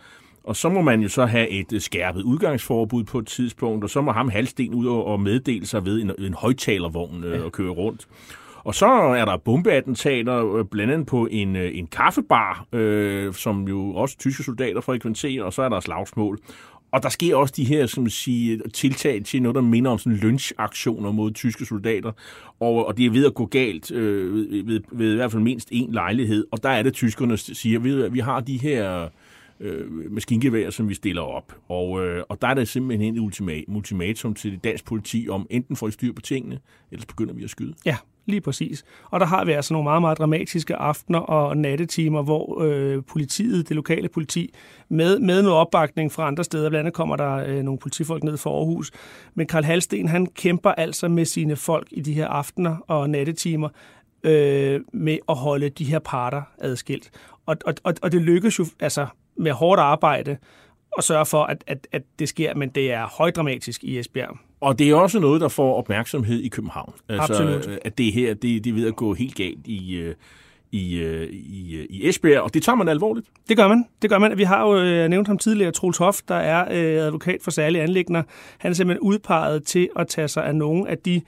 og så må man jo så have et skærpet udgangsforbud på et tidspunkt, og så må ham halvsten ud og, meddele sig ved en, en højtalervogn øh, og køre rundt. Og så er der bombeattentater, øh, blandt andet på en, øh, en kaffebar, øh, som jo også tyske soldater frekventerer, og så er der slagsmål. Og der sker også de her som sige, tiltag til noget, der minder om sådan lynchaktioner mod tyske soldater. Og, og det er ved at gå galt øh, ved, ved, ved i hvert fald mindst en lejlighed. Og der er det, tyskerne siger, vi, at vi har de her øh, maskingevær, som vi stiller op. Og, øh, og der er der simpelthen en ultimatum til det dansk politi om, enten får I styr på tingene, ellers begynder vi at skyde. Ja, Lige præcis. Og der har vi altså nogle meget, meget dramatiske aftener og nattetimer, hvor øh, politiet, det lokale politi, med, med noget opbakning fra andre steder, blandt andet kommer der øh, nogle politifolk ned for Aarhus, men Karl Halsten, han kæmper altså med sine folk i de her aftener og nattetimer, øh, med at holde de her parter adskilt. Og, og, og, og det lykkes jo altså med hårdt arbejde at sørge for, at, at, at det sker, men det er højdramatisk i Esbjerg. Og det er også noget, der får opmærksomhed i København. Altså, Absolut. At det her, det, det er ved at gå helt galt i, øh, i, øh, i, øh, i Esbjerg, og det tager man alvorligt. Det gør man. Det gør man. Vi har jo øh, nævnt ham tidligere, Troels Hoff, der er øh, advokat for særlige anlægner. Han er simpelthen udpeget til at tage sig af nogle af de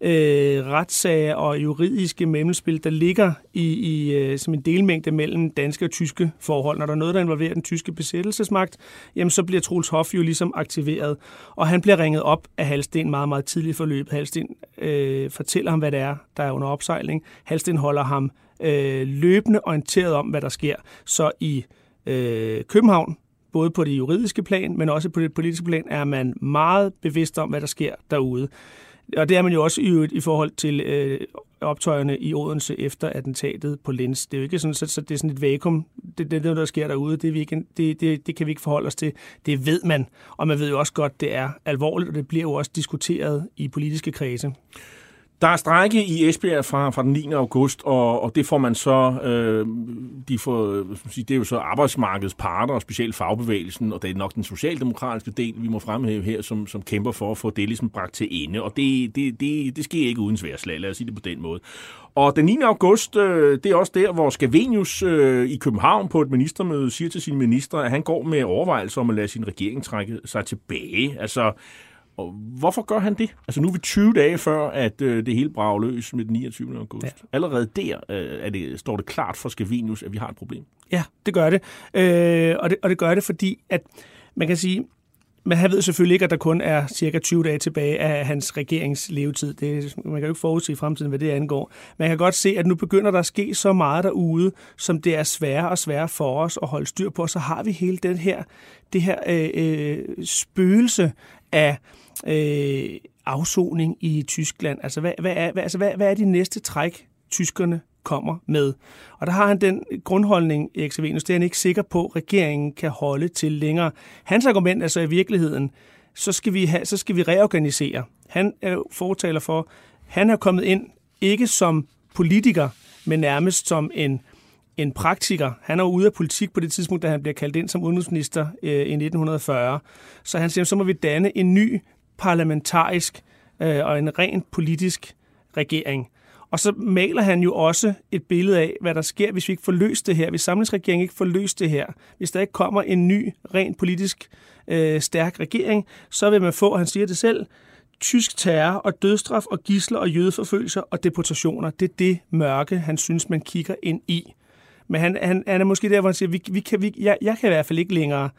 øh, retssager og juridiske mellemspil, der ligger i, i øh, som en delmængde mellem danske og tyske forhold. Når der er noget, der involverer den tyske besættelsesmagt, jamen så bliver Troels Hoff jo ligesom aktiveret, og han bliver ringet op af Halsten meget, meget tidligt forløb. Halsten øh, fortæller ham, hvad det er, der er under opsejling. Halsten holder ham øh, løbende orienteret om, hvad der sker. Så i øh, København, både på det juridiske plan, men også på det politiske plan, er man meget bevidst om, hvad der sker derude. Og det er man jo også i, i forhold til øh, optøjerne i Odense efter attentatet på Lens. Det er jo ikke sådan, så, så det er sådan et vakuum. Det, det, det der sker derude, det, er vi ikke, det, det, det kan vi ikke forholde os til. Det ved man, og man ved jo også godt, det er alvorligt, og det bliver jo også diskuteret i politiske kredse. Der er strække i Esbjerg fra, fra den 9. august, og, og det får man så, øh, de får, øh, sige, det er jo så arbejdsmarkedets parter, og specielt fagbevægelsen, og det er nok den socialdemokratiske del, vi må fremhæve her, som, som kæmper for at få det ligesom bragt til ende. Og det, det, det, det sker ikke uden sværslag, lad os sige det på den måde. Og den 9. august, øh, det er også der, hvor Skavenius øh, i København på et ministermøde siger til sine minister, at han går med overvejelser om at lade sin regering trække sig tilbage. Altså, og hvorfor gør han det? Altså nu er vi 20 dage før, at øh, det hele brager løs med den 29. august. Ja. Allerede der øh, er det, står det klart for Skavenius, at vi har et problem. Ja, det gør det. Øh, og det. Og det gør det, fordi at man kan sige, men han ved selvfølgelig ikke, at der kun er cirka 20 dage tilbage af hans regerings levetid. Det, man kan jo ikke forudse i fremtiden, hvad det angår. Man kan godt se, at nu begynder der at ske så meget derude, som det er sværere og sværere for os at holde styr på. Så har vi hele den her, det her øh, øh, spøgelse af øh, afsoning i Tyskland. Altså hvad, hvad, er, hvad, altså, hvad, hvad er de næste træk, tyskerne kommer med. Og der har han den grundholdning, Erik Savinus, det er han ikke sikker på, at regeringen kan holde til længere. Hans argument er så i virkeligheden, så skal vi, have, så skal vi reorganisere. Han er fortaler for, han er kommet ind ikke som politiker, men nærmest som en, en praktiker. Han er ude af politik på det tidspunkt, da han bliver kaldt ind som udenrigsminister øh, i 1940. Så han siger, så må vi danne en ny parlamentarisk øh, og en rent politisk regering. Og så maler han jo også et billede af, hvad der sker, hvis vi ikke får løst det her, hvis samlingsregeringen ikke får løst det her. Hvis der ikke kommer en ny, rent politisk øh, stærk regering, så vil man få, han siger det selv, tysk terror og dødstraf og gisler og jødeforfølgelser og deportationer. Det er det mørke, han synes, man kigger ind i. Men han, han, han er måske der, hvor han siger, vi, vi kan, vi, jeg, jeg kan i hvert fald ikke længere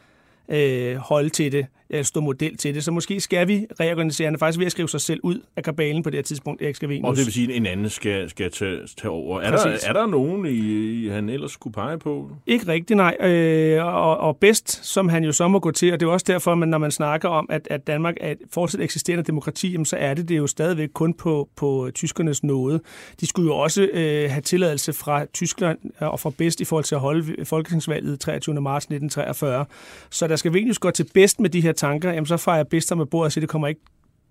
øh, holde til det, stå model til det. Så måske skal vi reorganisere. Han er faktisk ved at skrive sig selv ud af kabalen på det her tidspunkt, Erik Skavenius. Og det vil sige, at en anden skal, skal tage, tage over. Er der, er der nogen, i, han ellers skulle pege på? Ikke rigtigt, nej. Øh, og, og bedst, som han jo så må gå til, og det er også derfor, at når man snakker om, at, at Danmark er et fortsat eksisterende demokrati, jamen, så er det det jo stadigvæk kun på, på tyskernes nåde. De skulle jo også øh, have tilladelse fra Tyskland og fra bedst i forhold til at holde folketingsvalget 23. marts 1943. Så der skal virkelig gå til bedst med de her tanker, jamen så fejrer jeg bedst med bordet og siger, det kommer ikke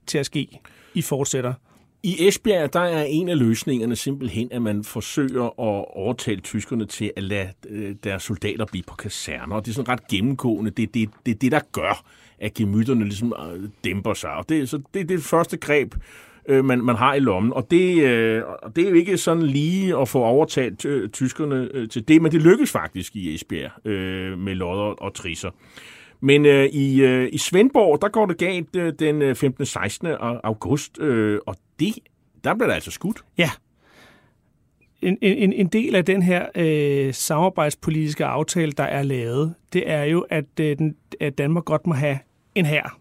til at ske. I fortsætter. I Esbjerg, der er en af løsningerne simpelthen, at man forsøger at overtale tyskerne til at lade øh, deres soldater blive på kaserner. Og det er sådan ret gennemgående. Det er det, det, det, der gør, at gemytterne ligesom øh, dæmper sig. Og det, så det er det første greb, øh, man, man har i lommen. Og det, øh, det er jo ikke sådan lige at få overtalt øh, tyskerne øh, til det, men det lykkes faktisk i Esbjerg øh, med lodder og trisser. Men øh, i, øh, i Svendborg, der går det galt øh, den øh, 15. 16. august, øh, og det, der bliver der altså skudt. Ja. En, en, en del af den her øh, samarbejdspolitiske aftale, der er lavet, det er jo, at, øh, den, at Danmark godt må have en hær.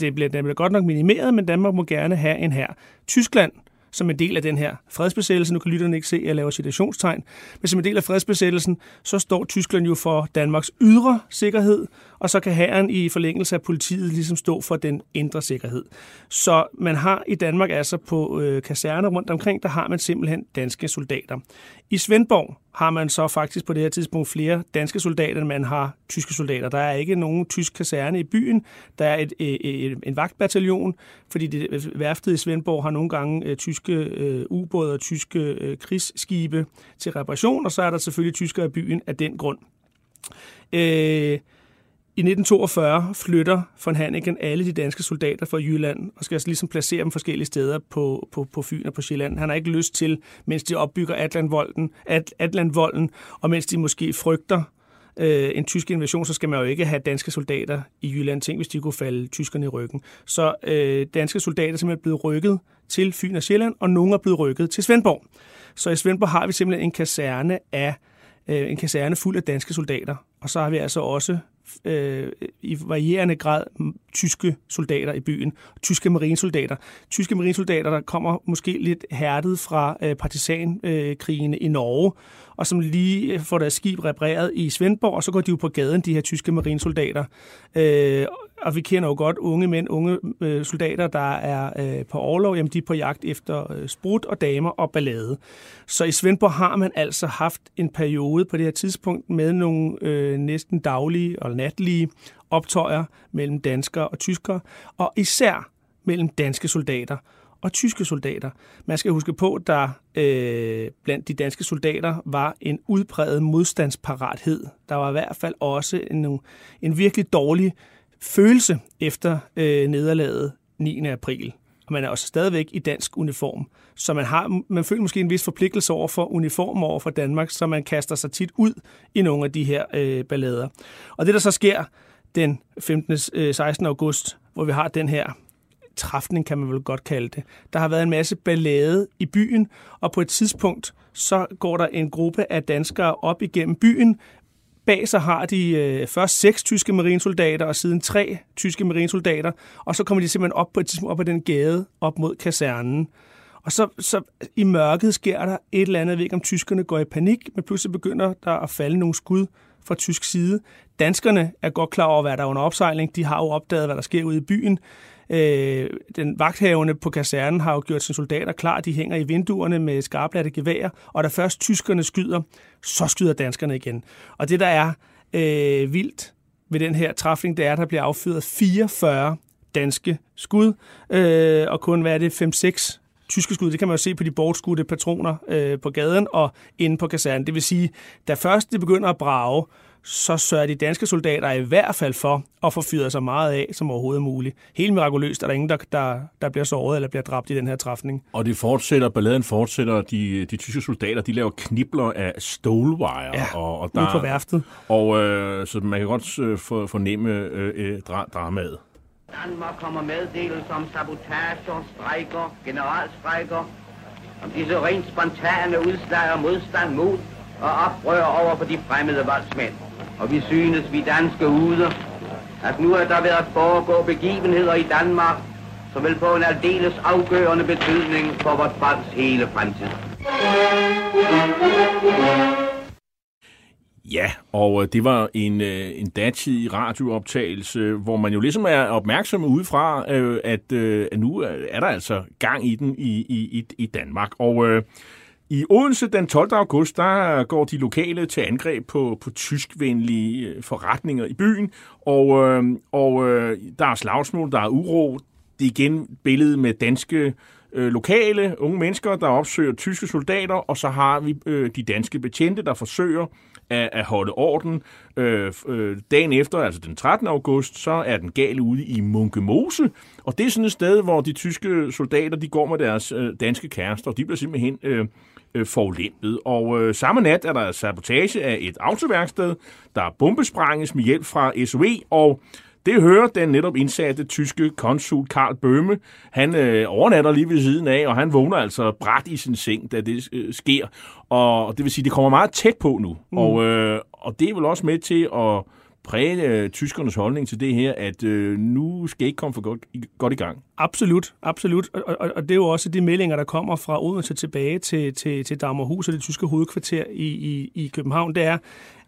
Det bliver, den bliver godt nok minimeret, men Danmark må gerne have en hær. Tyskland som en del af den her fredsbesættelse. Nu kan lytterne ikke se, at jeg laver citationstegn. Men som en del af fredsbesættelsen, så står Tyskland jo for Danmarks ydre sikkerhed, og så kan hæren i forlængelse af politiet ligesom stå for den indre sikkerhed. Så man har i Danmark altså på øh, kaserner rundt omkring, der har man simpelthen danske soldater. I Svendborg har man så faktisk på det her tidspunkt flere danske soldater, end man har tyske soldater. Der er ikke nogen tysk kaserne i byen. Der er et, øh, øh, et, et, en vagtbataljon, fordi det, øh, værftet i Svendborg har nogle gange øh, tyske øh, ubåde og tyske øh, krigsskibe til reparation, og så er der selvfølgelig tyskere i byen af den grund. Øh, i 1942 flytter von Hanneken alle de danske soldater fra Jylland og skal altså ligesom placere dem forskellige steder på, på, på Fyn og på Sjælland. Han har ikke lyst til, mens de opbygger Atlantvolden, At, Atlantvolden og mens de måske frygter øh, en tysk invasion, så skal man jo ikke have danske soldater i Jylland. Tænk, hvis de kunne falde tyskerne i ryggen. Så øh, danske soldater er simpelthen blevet rykket til Fyn og Sjælland, og nogle er blevet rykket til Svendborg. Så i Svendborg har vi simpelthen en kaserne af øh, en kaserne fuld af danske soldater. Og så har vi altså også øh, i varierende grad tyske soldater i byen, tyske marinesoldater. Tyske marinesoldater, der kommer måske lidt hærdet fra øh, partisankrigene øh, i Norge, og som lige øh, får deres skib repareret i Svendborg, og så går de jo på gaden, de her tyske marinesoldater. Øh, og vi kender jo godt unge mænd, unge øh, soldater, der er øh, på overlov, jamen de er på jagt efter øh, sprut og damer og ballade. Så i Svendborg har man altså haft en periode på det her tidspunkt med nogle øh, næsten daglige og natlige optøjer mellem danskere og tyskere, og især mellem danske soldater. og tyske soldater. Man skal huske på, at der øh, blandt de danske soldater var en udpræget modstandsparathed. Der var i hvert fald også en, en virkelig dårlig følelse efter øh, nederlaget 9. april. Og man er også stadigvæk i dansk uniform. Så man, har, man føler måske en vis forpligtelse over for uniform over for Danmark, så man kaster sig tit ud i nogle af de her øh, ballader. Og det, der så sker den 15. Øh, 16. august, hvor vi har den her træfning, kan man vel godt kalde det. Der har været en masse ballade i byen, og på et tidspunkt, så går der en gruppe af danskere op igennem byen. Bag sig har de øh, først seks tyske marinesoldater, og siden tre tyske marinesoldater, og så kommer de simpelthen op på et tidspunkt op ad den gade, op mod kasernen. Og så, så i mørket sker der et eller andet, jeg ved ikke om tyskerne går i panik, men pludselig begynder der at falde nogle skud fra tysk side. Danskerne er godt klar over, hvad der er under opsejling. De har jo opdaget, hvad der sker ude i byen. Øh, den vagthavende på kasernen har jo gjort sine soldater klar. De hænger i vinduerne med skarplatte geværer, og da først tyskerne skyder, så skyder danskerne igen. Og det, der er øh, vildt ved den her træfning, det er, at der bliver affyret 44 danske skud, øh, og kun, hvad er det, 5-6 tyske skud. Det kan man jo se på de bortskudte patroner øh, på gaden og inde på kasernen. Det vil sige, da først det begynder at brage, så sørger de danske soldater i hvert fald for at få fyret så meget af som overhovedet muligt. Helt mirakuløst er der ingen, der, der, der bliver såret eller bliver dræbt i den her træfning. Og det fortsætter, balladen fortsætter. De, de tyske soldater, de laver knibler af stolwire. Ja, og, og der, på værftet. Og øh, så man kan godt øh, fornemme øh, øh, dra- dramaet. Danmark kommer meddelelser om sabotager, strejker, generalstrækker, om disse rent spontane udslag og modstand mod og oprør over for de fremmede voldsmænd. Og vi synes, vi danske huder, at nu er der ved at foregå begivenheder i Danmark, som vil få en aldeles afgørende betydning for vores folks hele fremtid. Ja, og øh, det var en, øh, en datidig radiooptagelse, hvor man jo ligesom er opmærksom udefra, øh, at, at nu er der altså gang i den i, i, i Danmark. Og i Odense den 12. august, der går de lokale til angreb på, på tyskvenlige øh, forretninger i byen, og, øh, og øh, der er slagsmål, der er uro. Det er igen billedet med danske øh, lokale unge mennesker, der opsøger tyske soldater, og så har vi øh, de danske betjente, der forsøger at, at holde orden. Øh, øh, dagen efter, altså den 13. august, så er den gale ude i Munkemose, og det er sådan et sted, hvor de tyske soldater, de går med deres øh, danske kærester, og de bliver simpelthen øh, øh, forlæmpet. Og øh, samme nat er der sabotage af et autoværksted, der bombesprænges med hjælp fra SOE, og det hører den netop indsatte tyske konsul Karl Bøhme. Han øh, overnatter lige ved siden af, og han vågner altså bræt i sin seng, da det øh, sker. Og det vil sige, det kommer meget tæt på nu. Mm. Og, øh, og det er vel også med til at præge øh, tyskernes holdning til det her, at øh, nu skal ikke komme for godt i, godt i gang. Absolut, absolut. Og, og, og det er jo også de meldinger, der kommer fra Odense tilbage til, til, til Dammerhus og det tyske hovedkvarter i, i, i København. Det er,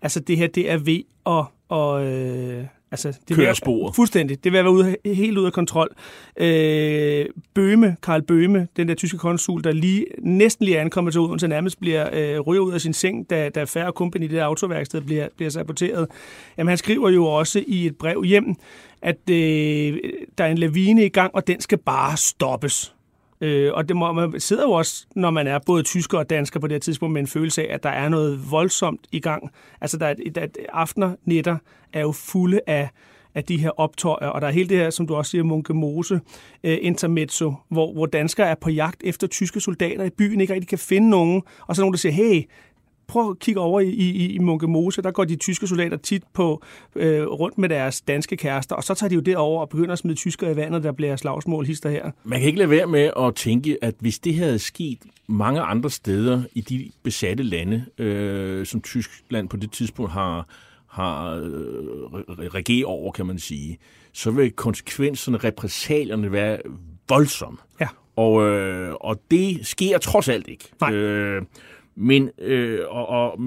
altså det her, det er ved at... Og, øh, Altså, det Kører sporet. Fuldstændig. Det vil være ude, helt ud af kontrol. Øh, Bøme, Karl Bøme, den der tyske konsul, der lige næsten lige er ankommet til Odense, nærmest bliver øh, ryger ud af sin seng, da, da færre company i det autoværksted bliver, bliver saboteret. Jamen, han skriver jo også i et brev hjem, at øh, der er en lavine i gang, og den skal bare stoppes. Øh, og det må, man sidder jo også, når man er både tysker og dansker på det her tidspunkt, med en følelse af, at der er noget voldsomt i gang. Altså, der er, der, aftener, nætter er jo fulde af, af de her optøjer, og der er hele det her, som du også siger, Munke Mose øh, intermezzo, hvor, hvor danskere er på jagt efter tyske soldater i byen, ikke rigtig kan finde nogen, og så er nogen, der siger, hey, prøv at kigge over i, i, i Munke Mose, der går de tyske soldater tit på øh, rundt med deres danske kærester, og så tager de jo derover og begynder at smide tyskere i vandet, der bliver slagsmål hister her. Man kan ikke lade være med at tænke, at hvis det havde sket mange andre steder i de besatte lande, øh, som Tyskland på det tidspunkt har, har øh, regeret over, kan man sige, så vil konsekvenserne, repressalierne være voldsomme. Ja. Og, øh, og det sker trods alt ikke. Nej. Øh, men, øh, og, og,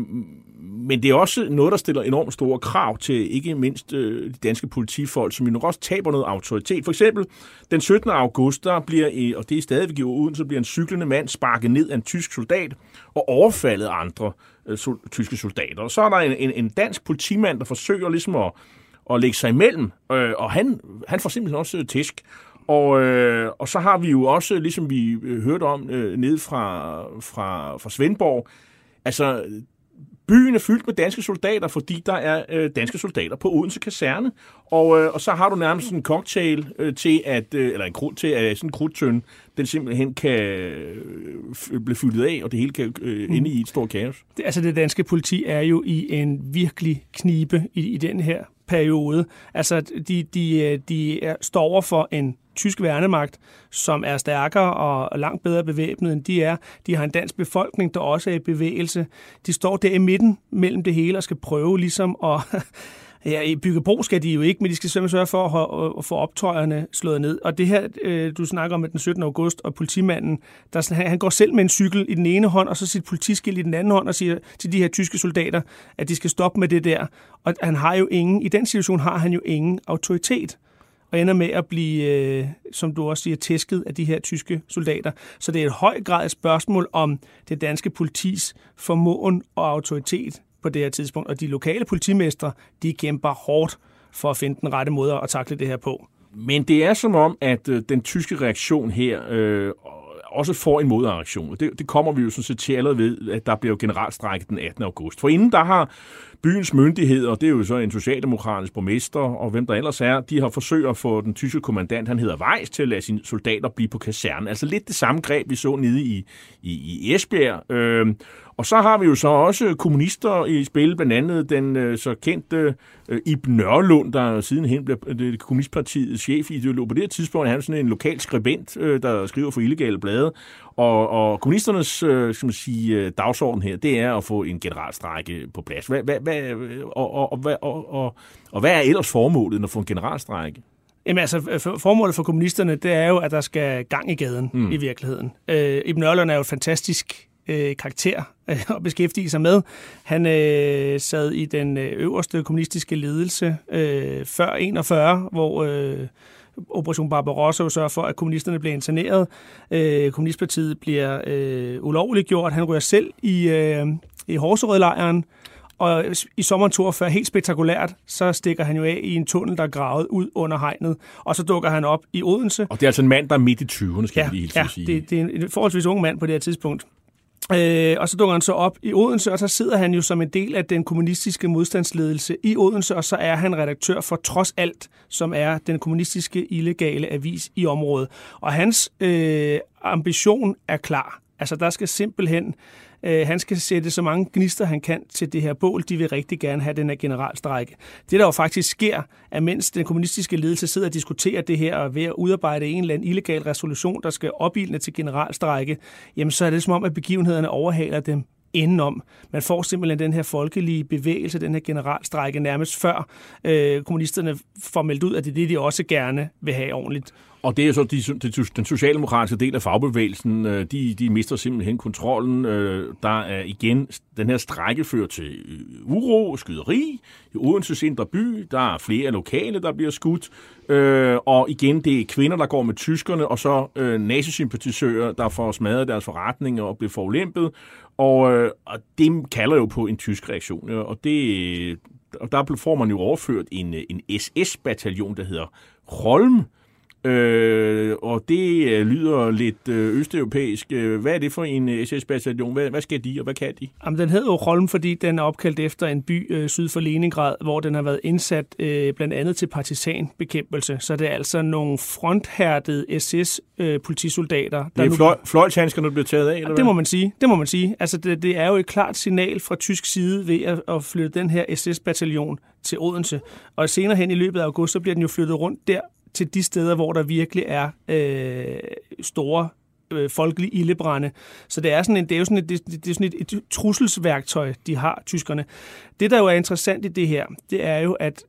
men det er også noget, der stiller enormt store krav til ikke mindst øh, de danske politifolk, som jo nok også taber noget autoritet. For eksempel den 17. august, der bliver, og det er stadigvæk uden, så bliver en cyklende mand sparket ned af en tysk soldat og overfaldet andre øh, sol, tyske soldater. Og så er der en, en, en dansk politimand, der forsøger ligesom at, at lægge sig imellem, øh, og han, han får simpelthen også øh, tæsk. Og, øh, og så har vi jo også, ligesom vi øh, hørte om øh, ned fra, fra, fra Svendborg, altså Byen er fyldt med danske soldater, fordi der er øh, danske soldater på Odense Kaserne. Og, øh, og så har du nærmest en cocktail øh, til at, øh, eller en krud til at sådan en krudtøn, den simpelthen kan øh, blive fyldt af, og det hele kan øh, inde i et stort kaos. Det, altså det danske politi er jo i en virkelig knibe i, i den her periode. Altså de, de, øh, de er, står over for en tysk værnemagt, som er stærkere og langt bedre bevæbnet, end de er. De har en dansk befolkning, der også er i bevægelse. De står der i midten mellem det hele og skal prøve ligesom at... *laughs* Ja, i Byggebro skal de jo ikke, men de skal simpelthen sørge for at, få optøjerne slået ned. Og det her, øh, du snakker om den 17. august, og politimanden, der, han går selv med en cykel i den ene hånd, og så sit politiskilt i den anden hånd, og siger til de her tyske soldater, at de skal stoppe med det der. Og han har jo ingen, i den situation har han jo ingen autoritet og ender med at blive, øh, som du også siger, tæsket af de her tyske soldater. Så det er et høj grad et spørgsmål om det danske politis formåen og autoritet på det her tidspunkt. Og de lokale politimestre, de kæmper hårdt for at finde den rette måde at takle det her på. Men det er som om, at øh, den tyske reaktion her øh, også får en modreaktion. Det, det kommer vi jo sådan set til allerede ved, at der bliver jo den 18. august. For inden der har byens myndigheder, det er jo så en socialdemokratisk borgmester, og hvem der ellers er, de har forsøgt at få den tyske kommandant, han hedder Weiss, til at lade sine soldater blive på kasernen. Altså lidt det samme greb, vi så nede i, i, i Esbjerg. Øh, og så har vi jo så også kommunister i spil, blandt andet den øh, så kendte øh, Ib Nørlund, der sidenhen blev øh, det kommunistpartiets chefideolog. På det her tidspunkt er han sådan en lokal skribent, øh, der skriver for illegale blade. Og, og kommunisternes øh, skal man sige, øh, dagsorden her, det er at få en generalstrække på plads. Hvad, hvad, hvad, og, og, og, og, og, og hvad er ellers formålet at få en generalstrække? Jamen altså, formålet for kommunisterne, det er jo, at der skal gang i gaden mm. i virkeligheden. Øh, Ibn Ørlund er jo et fantastisk øh, karakter øh, *laughs* at beskæftige sig med. Han øh, sad i den øh, øverste kommunistiske ledelse øh, før 41, hvor øh, Operation Barbarossa sørger for, at kommunisterne bliver interneret. Øh, kommunistpartiet bliver øh, ulovligt gjort. Han ryger selv i, øh, i Horserød-lejren, og i sommeren 42, helt spektakulært, så stikker han jo af i en tunnel, der er gravet ud under hegnet, og så dukker han op i Odense. Og det er altså en mand, der er midt i 20'erne, skal ja, vi lige ja, sige. Det, det er en forholdsvis ung mand på det her tidspunkt. Øh, og så dukker han så op i Odense, og så sidder han jo som en del af den kommunistiske modstandsledelse i Odense, og så er han redaktør for Trods Alt, som er den kommunistiske illegale avis i området. Og hans øh, ambition er klar. Altså, der skal simpelthen Øh, han skal sætte så mange gnister, han kan til det her bål. De vil rigtig gerne have den her generalstrække. Det, der jo faktisk sker, er mens den kommunistiske ledelse sidder og diskuterer det her og ved at udarbejde en eller anden illegal resolution, der skal opildne til generalstrække, jamen så er det som om, at begivenhederne overhaler dem indenom. Man får simpelthen den her folkelige bevægelse, den her generalstrække nærmest før øh, kommunisterne får meldt ud, at det er det, de også gerne vil have ordentligt. Og det er så de, de, den socialdemokratiske del af fagbevægelsen, øh, de, de mister simpelthen kontrollen. Øh, der er igen den her strække fører til øh, uro skyderi i Odenses indre by. Der er flere lokale, der bliver skudt. Og igen, det er kvinder, der går med tyskerne, og så nazisympatisører, der får smadret deres forretninger og bliver forulempet. Og, øh, og det kalder jo på en tysk reaktion. Øh, og, det, øh, og der får man jo overført en, en SS-bataljon, der hedder Rolm, Øh, og det øh, lyder lidt øh, østeuropæisk. Øh, hvad er det for en SS-bataljon? Hvad, hvad skal de, og hvad kan de? Jamen, den hedder jo Rolm, fordi den er opkaldt efter en by øh, syd for Leningrad, hvor den har været indsat øh, blandt andet til partisanbekæmpelse. Så det er altså nogle fronthærdede SS-politisoldater. Øh, det er fløj, fløjtshandskerne, der bliver taget af, eller Det må man sige. Det må man sige. Altså, det, det er jo et klart signal fra tysk side ved at, at flytte den her SS-bataljon til Odense. Og senere hen i løbet af august, så bliver den jo flyttet rundt der, til de steder, hvor der virkelig er øh, store øh, folkelige ildebrænde. Så det er, sådan en, det er jo sådan et, det, det er sådan et, et trusselsværktøj, de har, tyskerne. Det, der jo er interessant i det her, det er jo, at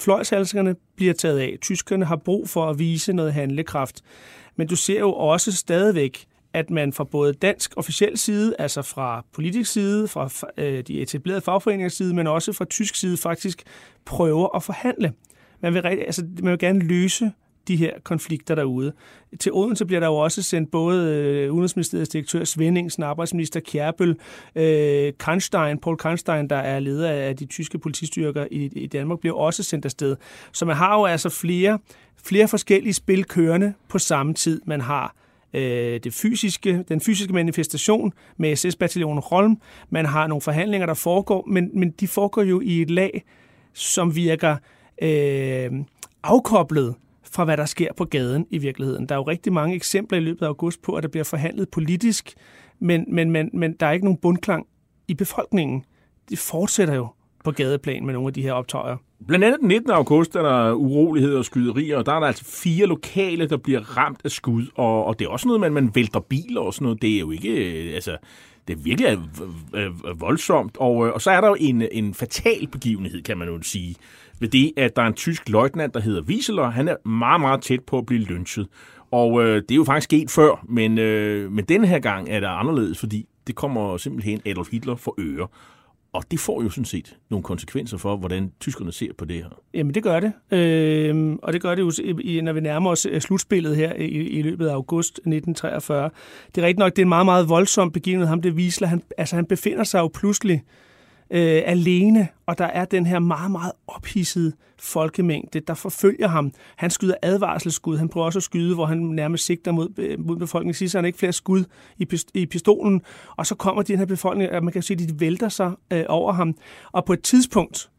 fløjshalskerne bliver taget af. Tyskerne har brug for at vise noget handlekraft. Men du ser jo også stadigvæk, at man fra både dansk officiel side, altså fra politisk side, fra øh, de etablerede fagforeningers side, men også fra tysk side faktisk prøver at forhandle. Man vil, altså, man vil gerne løse de her konflikter derude. Til Odense bliver der jo også sendt både øh, Udenrigsministeriets direktør Svendingsen, arbejdsminister Kjærbøl, øh, Kranstein, Paul Kranstein, der er leder af de tyske politistyrker i, i Danmark, bliver også sendt afsted. Så man har jo altså flere, flere forskellige spil kørende på samme tid. Man har øh, det fysiske, den fysiske manifestation med SS-bataljonen Holm. Man har nogle forhandlinger, der foregår, men, men de foregår jo i et lag, som virker øh, afkoblet fra, hvad der sker på gaden i virkeligheden. Der er jo rigtig mange eksempler i løbet af august på, at der bliver forhandlet politisk, men, men, men, men der er ikke nogen bundklang i befolkningen. Det fortsætter jo på gadeplan med nogle af de her optøjer. Blandt andet den 19. august er der uroligheder og skyderier, og der er der altså fire lokale, der bliver ramt af skud, og, og det er også noget, man, man vælter biler og sådan noget. Det er jo ikke, øh, altså, det er virkelig øh, øh, voldsomt. Og, og så er der jo en, en fatal begivenhed, kan man jo sige, ved det, at der er en tysk løjtnant, der hedder Wieseler. Han er meget, meget tæt på at blive lynchet. Og øh, det er jo faktisk sket før, men, øh, men den her gang er det anderledes, fordi det kommer simpelthen Adolf Hitler for øre. Og det får jo sådan set nogle konsekvenser for, hvordan tyskerne ser på det her. Jamen, det gør det. Øh, og det gør det jo, når vi nærmer os øh, slutspillet her i, i løbet af august 1943. Det er rigtigt nok, det er en meget, meget voldsom begivenhed. Ham, det Wiesler, han, altså, han befinder sig jo pludselig øh, Øh, alene, og der er den her meget, meget ophidsede folkemængde, der forfølger ham. Han skyder advarselsskud, han prøver også at skyde, hvor han nærmest sigter mod, øh, mod befolkningen. Sidst han ikke flere skud i, i pistolen, og så kommer den her befolkning, og man kan se, at de vælter sig øh, over ham. Og på et tidspunkt,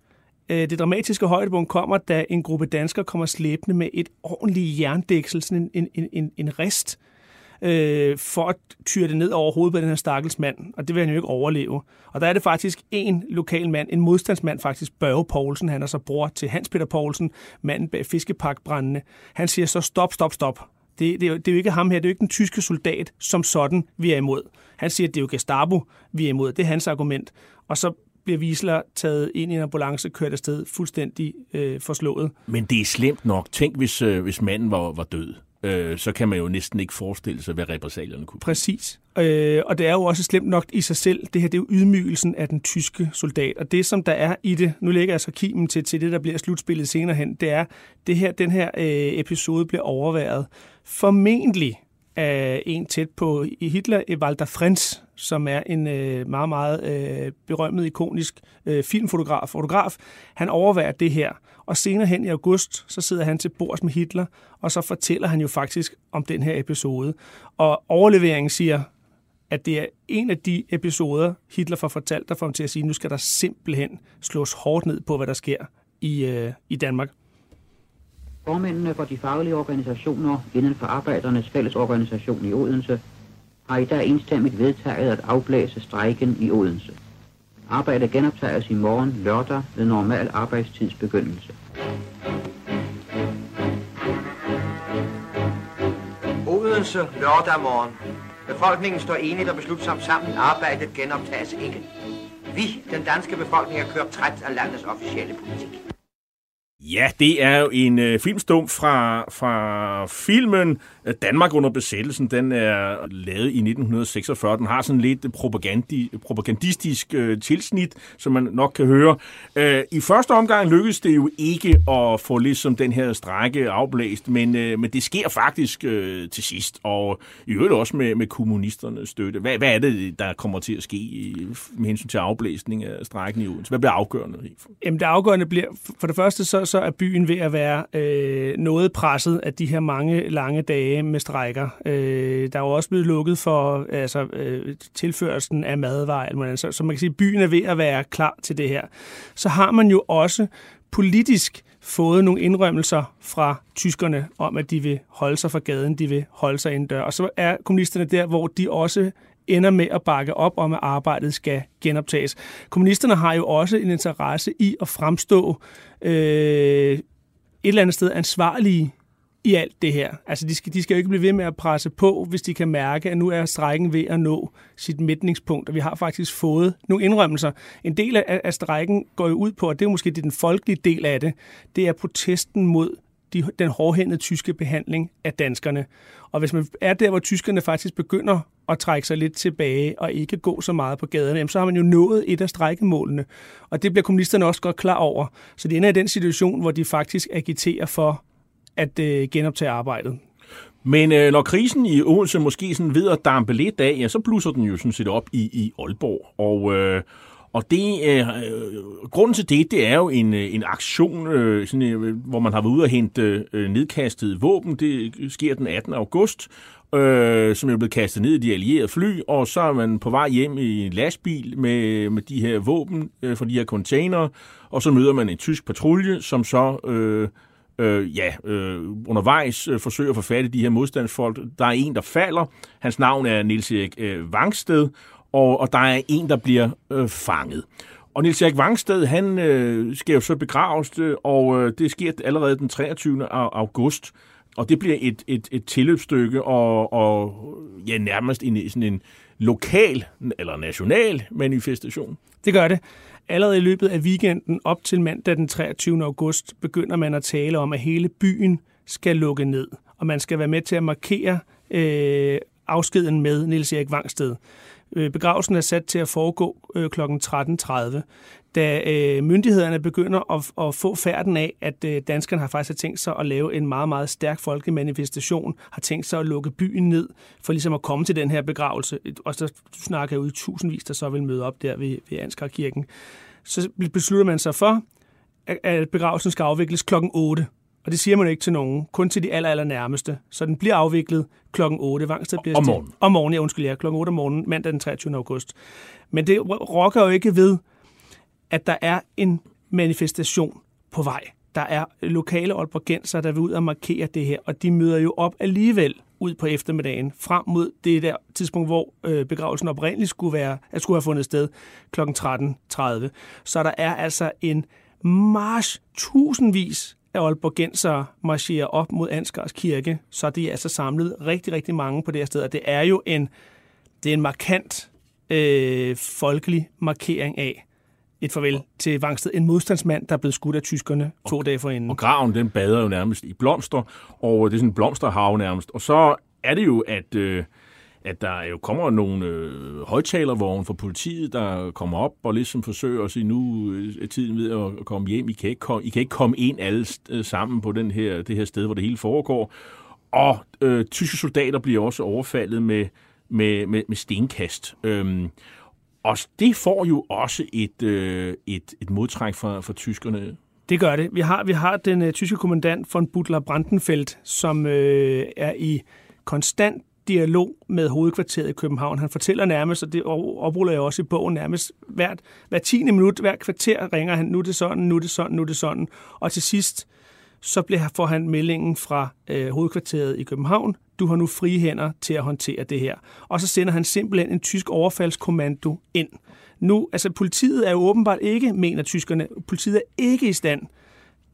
øh, det dramatiske højdepunkt kommer, da en gruppe danskere kommer slæbende med et ordentligt jerndæksel, sådan en, en, en, en rest, øh, Øh, for at tyre det ned over hovedet på den her stakkels mand, og det vil han jo ikke overleve. Og der er det faktisk en lokal mand, en modstandsmand faktisk, Børge Poulsen, han er så bror til Hans Peter Poulsen, manden bag fiskepakbrændende. Han siger så stop, stop, stop. Det, det, er jo, det er jo ikke ham her, det er jo ikke den tyske soldat som sådan, vi er imod. Han siger, at det er jo Gestapo, vi er imod. Det er hans argument. Og så bliver Wiesler taget ind i en ambulance, kørt afsted fuldstændig øh, forslået. Men det er slemt nok. Tænk, hvis, øh, hvis manden var, var død øh, så kan man jo næsten ikke forestille sig, hvad repressalierne kunne Præcis. Øh, og det er jo også slemt nok i sig selv. Det her det er jo ydmygelsen af den tyske soldat. Og det, som der er i det, nu lægger jeg så kimen til, til det, der bliver slutspillet senere hen, det er, det her, den her øh, episode bliver overværet formentlig af en tæt på Hitler, Walter Frenz, som er en øh, meget, meget øh, berømmet, ikonisk øh, filmfotograf. Fotograf. Han overværer det her, og senere hen i august, så sidder han til bords med Hitler, og så fortæller han jo faktisk om den her episode. Og overleveringen siger, at det er en af de episoder, Hitler får fortalt, der får ham til at sige, at nu skal der simpelthen slås hårdt ned på, hvad der sker i, øh, i Danmark. Formændene for de faglige organisationer inden for Arbejdernes Fællesorganisation i Odense har i dag enstemmigt vedtaget at afblæse strejken i Odense. Arbejdet genoptages i morgen lørdag ved normal arbejdstidsbegyndelse. Odense lørdag morgen. Befolkningen står enigt og beslutsomt sammen. Arbejdet genoptages ikke. Vi, den danske befolkning, er kørt træt af landets officielle politik. Ja, det er jo en øh, filmstum fra, fra filmen øh, Danmark under besættelsen. Den er lavet i 1946. Den har sådan lidt propagandi, propagandistisk øh, tilsnit, som man nok kan høre. Øh, I første omgang lykkedes det jo ikke at få ligesom den her strække afblæst, men, øh, men det sker faktisk øh, til sidst, og i øvrigt også med, med kommunisternes støtte. Hvad, hvad er det, der kommer til at ske i, med hensyn til afblæsning af strækken i Odense? Hvad bliver afgørende? Jamen det afgørende bliver, for det første så så er byen ved at være øh, noget presset af de her mange lange dage med strækker. Øh, der er jo også blevet lukket for altså, øh, tilførelsen af madvarer. Så, så man kan sige, at byen er ved at være klar til det her. Så har man jo også politisk fået nogle indrømmelser fra tyskerne om, at de vil holde sig fra gaden, de vil holde sig indendør. Og så er kommunisterne der, hvor de også ender med at bakke op om, at arbejdet skal genoptages. Kommunisterne har jo også en interesse i at fremstå øh, et eller andet sted ansvarlige i alt det her. Altså, de skal, de skal jo ikke blive ved med at presse på, hvis de kan mærke, at nu er strækken ved at nå sit mætningspunkt, og vi har faktisk fået nogle indrømmelser. En del af, af strækken går jo ud på, og det er måske det den folkelige del af det, det er protesten mod de, den hårdhændede tyske behandling af danskerne. Og hvis man er der, hvor tyskerne faktisk begynder at trække sig lidt tilbage og ikke gå så meget på gaderne, så har man jo nået et af strækkemålene. Og det bliver kommunisterne også godt klar over. Så det ender i den situation, hvor de faktisk agiterer for at øh, genoptage arbejdet. Men øh, når krisen i Odense måske sådan ved at dampe lidt af, ja, så blusser den jo sådan set op i, i Aalborg. Og, øh, og det, øh, øh grunden til det, det er jo en, øh, en aktion, øh, sådan, øh, hvor man har været ude og hente øh, nedkastet våben. Det sker den 18. august, øh, som er blevet kastet ned i de allierede fly, og så er man på vej hjem i en lastbil med, med de her våben øh, fra de her containere, og så møder man en tysk patrulje, som så... Øh, øh, ja, øh, undervejs øh, forsøger at få fat i de her modstandsfolk. Der er en, der falder. Hans navn er Nils Erik øh, Vangsted, og, og der er en, der bliver øh, fanget. Og Nils Erik Vangsted, han øh, skal jo så begraves, øh, og øh, det sker allerede den 23. august. Og det bliver et, et, et tilløbsstykke og, og ja, nærmest en, sådan en lokal eller national manifestation. Det gør det. Allerede i løbet af weekenden op til mandag den 23. august begynder man at tale om, at hele byen skal lukke ned, og man skal være med til at markere øh, afskeden med Niels Erik Vangsted. Øh, begravelsen er sat til at foregå øh, kl. 13.30. Da øh, myndighederne begynder at, at få færden af, at øh, danskerne har faktisk tænkt sig at lave en meget, meget stærk folkemanifestation, har tænkt sig at lukke byen ned, for ligesom at komme til den her begravelse. Og så snakker jeg ud i tusindvis, der så vil møde op der ved, ved Ansgar Kirken. Så beslutter man sig for, at begravelsen skal afvikles klokken 8. Og det siger man ikke til nogen, kun til de aller, aller nærmeste. Så den bliver afviklet klokken 8. Vangsted bliver om morgenen. Om morgenen, ja, undskyld, ja, klokken 8 om morgenen, mandag den 23. august. Men det rokker jo ikke ved, at der er en manifestation på vej. Der er lokale Aalborgenser, der vil ud og markere det her, og de møder jo op alligevel ud på eftermiddagen, frem mod det der tidspunkt, hvor øh, begravelsen oprindeligt skulle, være, at skulle have fundet sted kl. 13.30. Så der er altså en march tusindvis af Aalborgensere marcherer op mod Ansgars Kirke, så de er altså samlet rigtig, rigtig mange på det her sted, og det er jo en, det er en markant øh, folkelig markering af et farvel til Vangsted, en modstandsmand, der er blevet skudt af tyskerne to dage forinden. Og graven, den bader jo nærmest i blomster, og det er sådan en blomsterhav nærmest. Og så er det jo, at... Øh, at der jo kommer nogle øh, højtalervogne fra politiet, der kommer op og ligesom forsøger at sige, nu øh, er tiden ved at komme hjem. I kan ikke komme, I kan ikke komme ind alle øh, sammen på den her, det her sted, hvor det hele foregår. Og øh, tyske soldater bliver også overfaldet med, med, med, med stenkast. Øhm, og det får jo også et, øh, et, et modtræk fra, fra tyskerne. Det gør det. Vi har, vi har den øh, tyske kommandant von Butler Brandenfeldt, som øh, er i konstant dialog med hovedkvarteret i København. Han fortæller nærmest, og det opruller jeg også i bogen, nærmest hvert, hver tiende minut, hver kvarter ringer han, nu er det sådan, nu er det sådan, nu er det sådan. Og til sidst, så bliver, får han meldingen fra øh, hovedkvarteret i København. Du har nu frie hænder til at håndtere det her. Og så sender han simpelthen en tysk overfaldskommando ind. Nu, altså politiet er jo åbenbart ikke, mener tyskerne, politiet er ikke i stand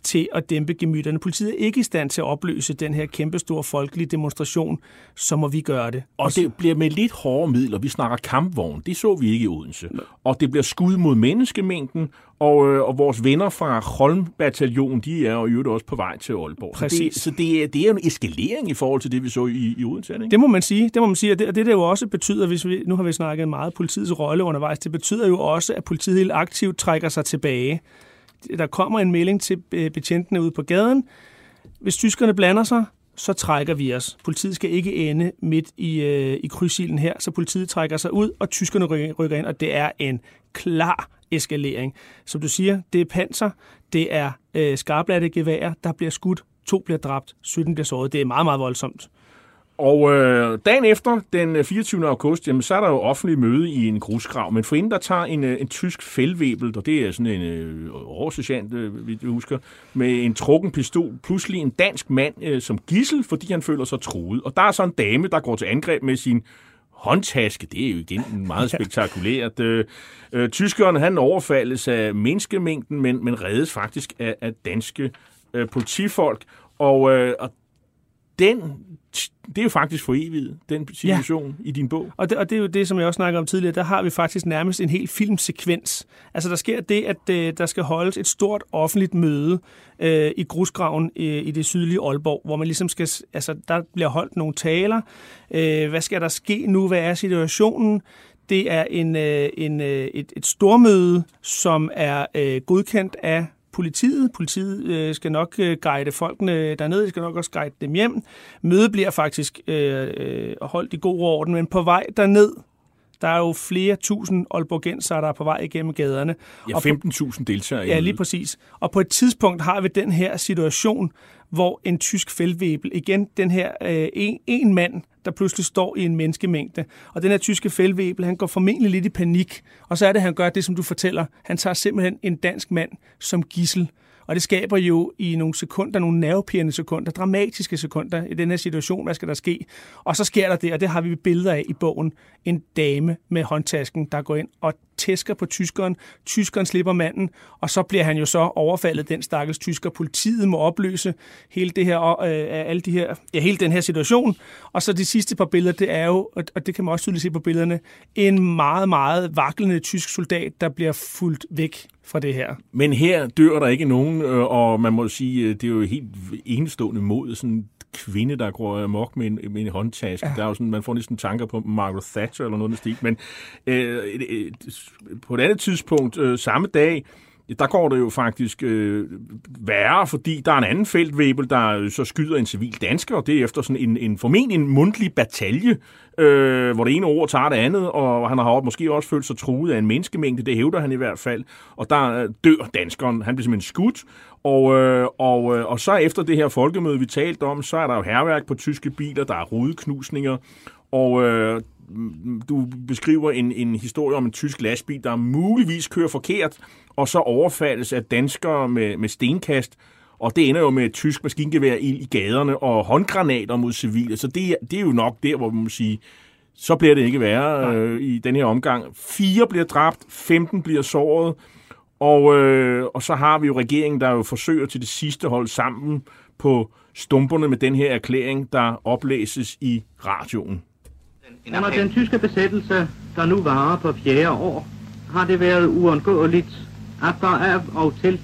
til at dæmpe gemytterne. Politiet er ikke i stand til at opløse den her kæmpestore folkelige demonstration, så må vi gøre det. Og det bliver med lidt hårde midler. Vi snakker kampvogn. Det så vi ikke i Odense. Og det bliver skud mod menneskemængden, og, øh, og vores venner fra Holm-bataljonen, de er jo også på vej til Aalborg. Præcis. Så det, så det, er, det er jo en eskalering i forhold til det, vi så i, i Odense, ikke? Det må man sige. Det må man sige. Og det, og det der jo også betyder, hvis vi, nu har vi snakket meget politiets rolle undervejs, det betyder jo også, at politiet helt aktivt trækker sig tilbage der kommer en melding til øh, betjentene ude på gaden. Hvis tyskerne blander sig, så trækker vi os. Politiet skal ikke ende midt i, øh, i krydsilden her, så politiet trækker sig ud, og tyskerne rykker ind, og det er en klar eskalering. Som du siger, det er panser, det er øh, skarpladte geværer, der bliver skudt, to bliver dræbt, 17 bliver såret. Det er meget, meget voldsomt. Og øh, dagen efter, den 24. Øh, august, jamen, så er der jo offentlig møde i en grusgrav. Men forinden der tager en, øh, en tysk fældvæbel, og det er sådan en øh, oversergeant, øh, vi husker, med en trukken pistol, pludselig en dansk mand øh, som gissel, fordi han føler sig truet. Og der er så en dame, der går til angreb med sin håndtaske. Det er jo igen meget *laughs* spektakulært. Øh, øh, tyskeren han overfaldes af menneskemængden, men, men reddes faktisk af, af danske øh, politifolk. Og, øh, og den det er jo faktisk for evigt, den situation ja. i din bog. Og det, og det er jo det, som jeg også snakkede om tidligere, der har vi faktisk nærmest en helt filmsekvens. Altså der sker det, at øh, der skal holdes et stort offentligt møde øh, i grusgraven i, i det sydlige Aalborg, hvor man ligesom skal, altså der bliver holdt nogle taler. Øh, hvad skal der ske nu? Hvad er situationen? Det er en, øh, en, øh, et, et stormøde, som er øh, godkendt af politiet. Politiet øh, skal nok øh, guide folkene dernede, de skal nok også guide dem hjem. Mødet bliver faktisk øh, øh, holdt i god orden, men på vej derned, der er jo flere tusind Aalborgenser, der er på vej igennem gaderne. Ja, 15.000 deltagere. Ja, lige præcis. Og på et tidspunkt har vi den her situation, hvor en tysk feltvæbel, igen den her øh, en, en mand, der pludselig står i en menneskemængde. Og den her tyske feltvæbel, han går formentlig lidt i panik. Og så er det, han gør det, som du fortæller. Han tager simpelthen en dansk mand som gissel. Og det skaber jo i nogle sekunder, nogle nervepirrende sekunder, dramatiske sekunder i den her situation, hvad skal der ske? Og så sker der det, og det har vi billeder af i bogen. En dame med håndtasken, der går ind og tæsker på tyskeren. Tyskeren slipper manden, og så bliver han jo så overfaldet, den stakkels tysker. Politiet må opløse hele det her, øh, alle de her, ja, hele den her situation. Og så de sidste par billeder, det er jo, og det kan man også tydeligt se på billederne, en meget, meget vaklende tysk soldat, der bliver fuldt væk fra det her. Men her dør der ikke nogen, øh, og man må sige, øh, det er jo helt enestående mod sådan kvinde, der går amok med en, med en håndtaske. Ja. Der er jo sådan, man får næsten tanker på Margaret Thatcher eller noget af stil. Men øh, øh, på et andet tidspunkt, øh, samme dag, der går det jo faktisk øh, værre, fordi der er en anden feltvæbel, der øh, så skyder en civil dansker, og det er efter sådan en, en formentlig en mundtlig batalje, øh, hvor det ene ord tager det andet, og han har måske også følt sig truet af en menneskemængde, det hævder han i hvert fald, og der øh, dør danskeren, han bliver simpelthen skudt, og, øh, og, øh, og så efter det her folkemøde, vi talte om, så er der jo herværk på tyske biler, der er rudeknusninger, og øh, du beskriver en, en historie om en tysk lastbil, der muligvis kører forkert, og så overfaldes af danskere med, med stenkast, og det ender jo med et tysk maskingevær i gaderne og håndgranater mod civile. Så det, det er jo nok der, hvor man må sige, så bliver det ikke værre øh, i den her omgang. Fire bliver dræbt, 15 bliver såret, og, øh, og så har vi jo regeringen, der jo forsøger til det sidste hold sammen på stumperne med den her erklæring, der oplæses i radioen. Under den tyske besættelse, der nu varer på fjerde år, har det været uundgåeligt, at der af og til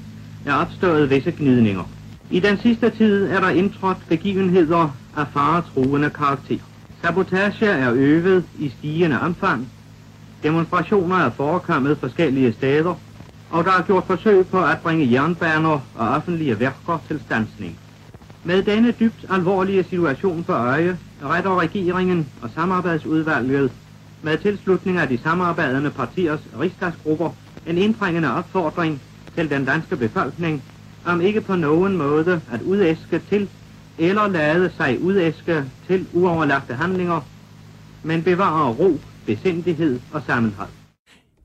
er opstået visse gnidninger. I den sidste tid er der indtrådt begivenheder af faretruende karakter. Sabotage er øvet i stigende omfang. Demonstrationer er forekommet forskellige steder, og der er gjort forsøg på at bringe jernbaner og offentlige værker til stansning. Med denne dybt alvorlige situation for øje, retter regeringen og samarbejdsudvalget med tilslutning af de samarbejdende partiers rigsdagsgrupper en indtrængende opfordring til den danske befolkning om ikke på nogen måde at udæske til eller lade sig udæske til uoverlagte handlinger, men bevare ro, besindighed og sammenhold.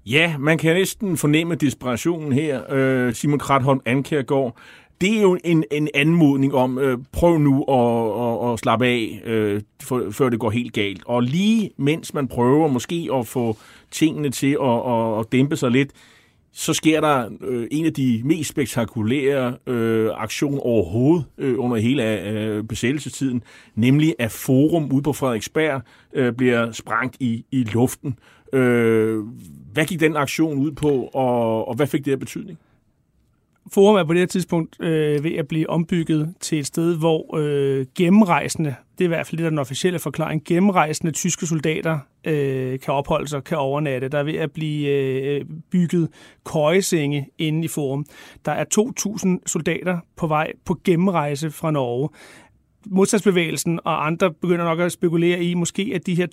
Ja, man kan næsten fornemme desperationen her. Øh, Simon Kratholm Ankergaard, det er jo en, en anmodning om, øh, prøv nu at, at, at slappe af, øh, for, før det går helt galt. Og lige mens man prøver måske at få tingene til at, at, at dæmpe sig lidt, så sker der øh, en af de mest spektakulære øh, aktioner overhovedet øh, under hele øh, besættelsestiden, nemlig at Forum ude på Frederiksberg øh, bliver sprængt i, i luften. Øh, hvad gik den aktion ud på, og, og hvad fik det af betydning? Forum er på det her tidspunkt øh, ved at blive ombygget til et sted, hvor øh, gennemrejsende, det er i hvert fald det, der den officielle forklaring, gennemrejsende tyske soldater øh, kan opholde sig, kan overnatte. Der er ved at blive øh, bygget køjesenge inde i Forum. Der er 2.000 soldater på vej på gennemrejse fra Norge modstandsbevægelsen og andre begynder nok at spekulere i, måske at de her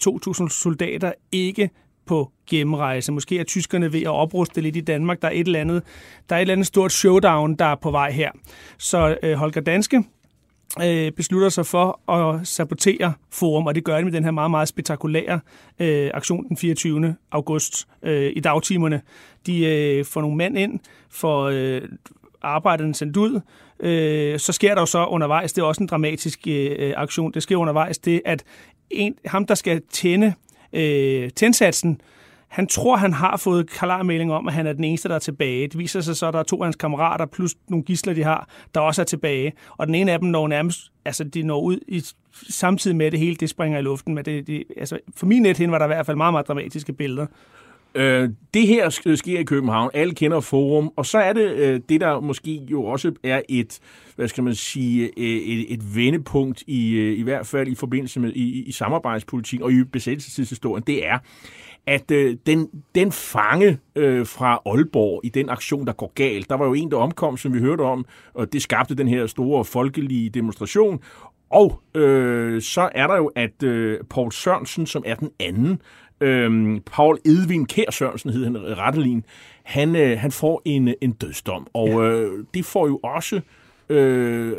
2.000 soldater ikke på gennemrejse. Måske er tyskerne ved at opruste lidt i Danmark. Der er et eller andet, der er et eller andet stort showdown, der er på vej her. Så øh, Holger Danske øh, beslutter sig for at sabotere forum, og det gør de med den her meget, meget spektakulære øh, aktion den 24. august øh, i dagtimerne. De øh, får nogle mænd ind, for øh, arbejderne sendt ud. Øh, så sker der jo så undervejs, det er også en dramatisk øh, aktion, det sker undervejs, det at en, ham, der skal tænde øh, tændsatsen, han tror, han har fået klarmelding om, at han er den eneste, der er tilbage. Det viser sig så, at der er to af hans kammerater, plus nogle gisler, de har, der også er tilbage. Og den ene af dem når nærmest, altså de når ud i, samtidig med, at det hele det springer i luften. Men det, det, altså, for min net var der i hvert fald meget, meget dramatiske billeder. Øh, det her øh, sker i København. Alle kender Forum. Og så er det øh, det, der måske jo også er et, hvad skal man sige, øh, et, et vendepunkt i, øh, i hvert fald i forbindelse med i, i samarbejdspolitik og i besættelsestidshistorien. Det er, at øh, den, den fange øh, fra Aalborg i den aktion, der går galt, der var jo en, der omkom, som vi hørte om, og det skabte den her store folkelige demonstration. Og øh, så er der jo, at øh, Paul Sørensen, som er den anden, øh, Paul Edvin Kær Sørensen hed han rettelin, han, øh, han får en, en dødsdom. Og øh, det får jo også øh,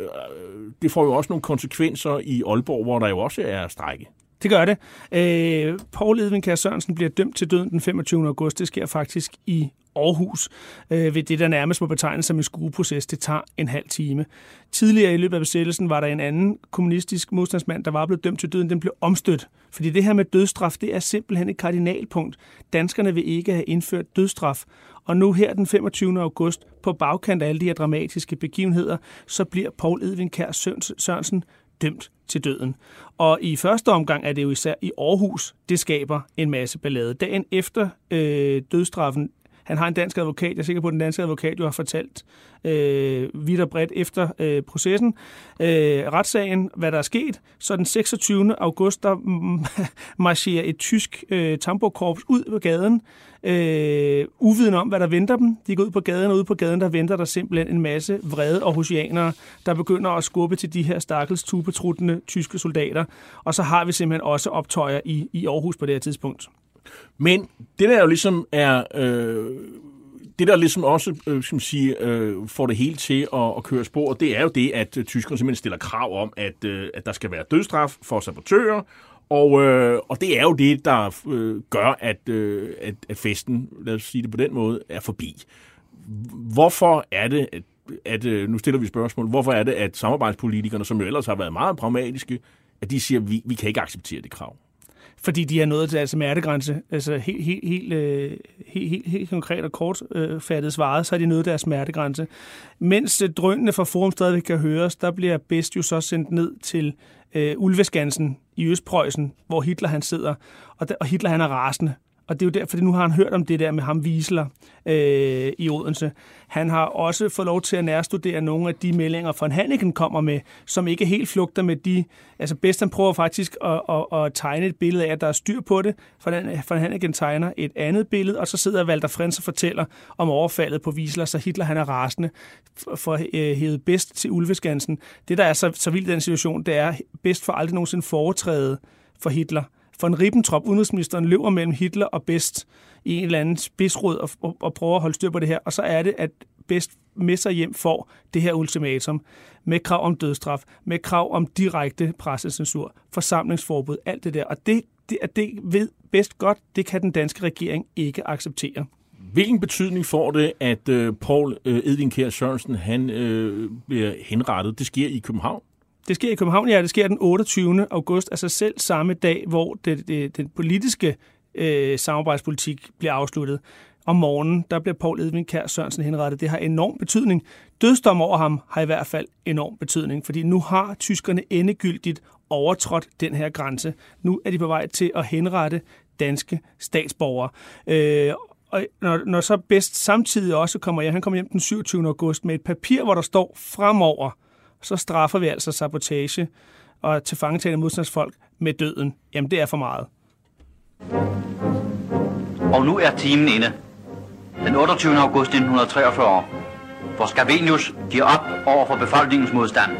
det får jo også nogle konsekvenser i Aalborg, hvor der jo også er strække. Det gør det. Øh, Paul Edvin Kjær Sørensen bliver dømt til døden den 25. august. Det sker faktisk i Aarhus øh, ved det, der nærmest må betegnes som en skueproces. Det tager en halv time. Tidligere i løbet af besættelsen var der en anden kommunistisk modstandsmand, der var blevet dømt til døden. Den blev omstødt. Fordi det her med dødstraf, det er simpelthen et kardinalpunkt. Danskerne vil ikke have indført dødstraf. Og nu her den 25. august, på bagkant af alle de her dramatiske begivenheder, så bliver Paul Edvin Kær Sørensen dømt til døden. Og i første omgang er det jo især i Aarhus, det skaber en masse ballade. Dagen efter øh, dødstraffen han har en dansk advokat. Jeg er sikker på, at den danske advokat jo har fortalt øh, vidt og bredt efter øh, processen, øh, retssagen, hvad der er sket. Så den 26. august, der *laughs* marcherer et tysk øh, tambokorps ud på gaden, øh, uviden om, hvad der venter dem. De går ud på gaden, og ude på gaden, der venter der simpelthen en masse vrede og hosianere, der begynder at skubbe til de her stakkels tubetruttende tyske soldater. Og så har vi simpelthen også optøjer i, i Aarhus på det her tidspunkt. Men det der jo ligesom er... Øh, det der ligesom også øh, skal man sige, øh, får det hele til at, at køre spor, det er jo det, at øh, tyskerne simpelthen stiller krav om, at, øh, at der skal være dødstraf for sabotører, og, øh, og det er jo det, der øh, gør, at, øh, at, at festen, lad os sige det på den måde, er forbi. Hvorfor er det, at, at øh, nu stiller vi spørgsmål, hvorfor er det, at samarbejdspolitikerne, som jo ellers har været meget pragmatiske, at de siger, at vi, vi kan ikke acceptere det krav? Fordi de er nået til altså smertegrænse. Altså helt, helt, helt, øh, helt, helt, helt konkret og kortfattet øh, svaret, så er de nået deres smertegrænse. Mens øh, drønene fra Forum stadigvæk kan høres, der bliver Best jo så sendt ned til øh, Ulveskansen i Østpreussen, hvor Hitler han sidder, og, der, og Hitler han er rasende. Og det er jo derfor, fordi nu har han hørt om det der med ham Wiesler øh, i Odense. Han har også fået lov til at nærstudere nogle af de meldinger, von Hanneken kommer med, som ikke helt flugter med de... Altså bedst han prøver faktisk at, at, at tegne et billede af, at der er styr på det. Von Hanneken tegner et andet billede, og så sidder Walter Frens og fortæller om overfaldet på Wiesler, så Hitler han er rasende for at øh, hæve bedst til Ulveskansen. Det, der er så, så vildt i den situation, det er bedst for aldrig nogensinde foretræde for Hitler von Ribbentrop, udenrigsministeren, løber mellem Hitler og Best i en eller anden spidsråd og, og, og prøver at holde styr på det her. Og så er det, at Best med sig hjem får det her ultimatum med krav om dødstraf, med krav om direkte pressecensur, forsamlingsforbud, alt det der. Og det, det, at det ved Best godt, det kan den danske regering ikke acceptere. Hvilken betydning får det, at øh, Paul øh, Edvin Kjær Sørensen han, øh, bliver henrettet? Det sker i København. Det sker i København, ja. Det sker den 28. august, altså selv samme dag, hvor det, det, den politiske øh, samarbejdspolitik bliver afsluttet. Om morgenen, der bliver Paul Edvin Kær Sørensen henrettet. Det har enorm betydning. Dødsdom over ham har i hvert fald enorm betydning, fordi nu har tyskerne endegyldigt overtrådt den her grænse. Nu er de på vej til at henrette danske statsborgere. Øh, og når, når så bedst samtidig også kommer hjem, han kommer hjem den 27. august med et papir, hvor der står fremover, så straffer vi altså sabotage og tilfangetagende modstandsfolk med døden. Jamen, det er for meget. Og nu er timen inde. Den 28. august 1943, hvor Scavenius giver op over for befolkningens modstand.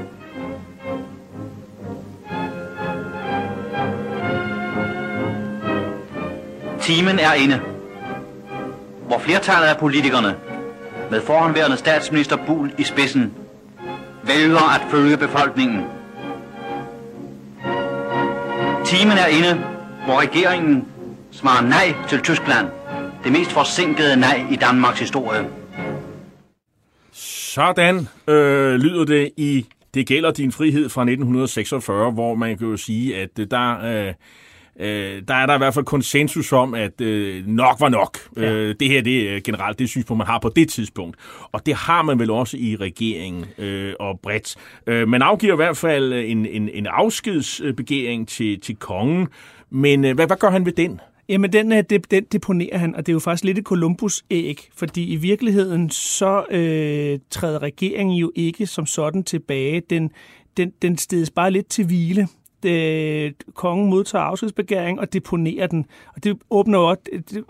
Timen er inde, hvor flertallet af politikerne med forhåndværende statsminister Bull i spidsen vælger at følge befolkningen. Timen er inde, hvor regeringen svarer nej til Tyskland. Det mest forsinkede nej i Danmarks historie. Sådan øh, lyder det i Det gælder din frihed fra 1946, hvor man kan jo sige, at der øh, øh, der er der i hvert fald konsensus om, at øh, nok var nok. Ja. Øh, det her det er generelt det synspunkt, man har på det tidspunkt. Og det har man vel også i regeringen øh, og bredt. Øh, man afgiver i hvert fald en, en, en afskedsbegæring til, til kongen, men øh, hvad, hvad gør han ved den? Jamen, den, øh, det, den deponerer han, og det er jo faktisk lidt et Columbus-æg, fordi i virkeligheden så øh, træder regeringen jo ikke som sådan tilbage. Den, den, den stedes bare lidt til hvile. Det, øh, kongen modtager afskedsbegæring og deponerer den. Og det åbner op,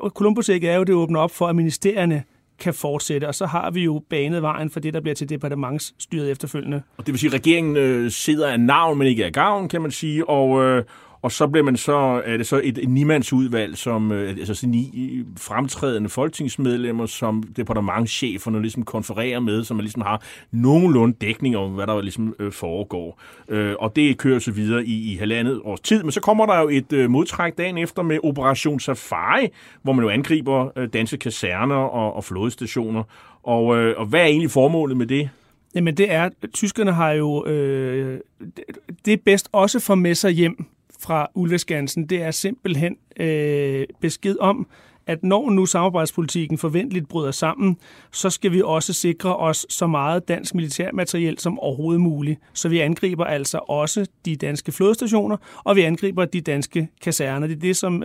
Columbus ikke er jo, det åbner op for, at ministerierne kan fortsætte, og så har vi jo banet vejen for det, der bliver til departementsstyret efterfølgende. Og det vil sige, at regeringen øh, sidder af navn, men ikke af gavn, kan man sige, og, øh, og så bliver man så, er det så et, et nimandsudvalg, som øh, altså så ni øh, fremtrædende folketingsmedlemmer, som departementcheferne ligesom konfererer med, så man ligesom har nogenlunde dækning om, hvad der ligesom øh, foregår. Og det kører så videre i, i halvandet års tid. Men så kommer der jo et modtræk dagen efter med Operation Safari, hvor man jo angriber danske kaserner og, og flådestationer. Og, og hvad er egentlig formålet med det? Jamen det er, at tyskerne har jo øh, det er bedst også for med sig hjem fra Ulveskansen, det er simpelthen øh, besked om, at når nu samarbejdspolitikken forventeligt bryder sammen, så skal vi også sikre os så meget dansk militærmateriel som overhovedet muligt. Så vi angriber altså også de danske flodstationer, og vi angriber de danske kaserner. Det er det, som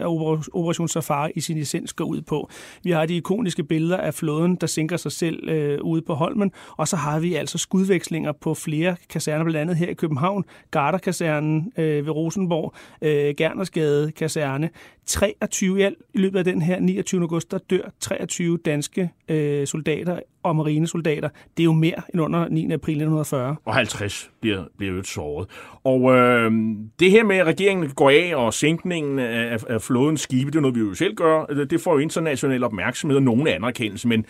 Operation Safari i sin essens går ud på. Vi har de ikoniske billeder af flåden, der sænker sig selv øh, ude på Holmen, og så har vi altså skudvekslinger på flere kaserner, blandt andet her i København, Garderkasernen øh, ved Rosenborg, øh, Gernersgade kaserne. 23 i, alt, i løbet af den her 29. august, der dør 23 danske øh, soldater og marinesoldater. Det er jo mere end under 9. april 1940. Og 50 bliver, bliver jo såret. Og øh, det her med, at regeringen går af og sænkningen af, af flådens skibe, det er noget, vi jo selv gør. Det får jo international opmærksomhed og nogen anerkendelse, men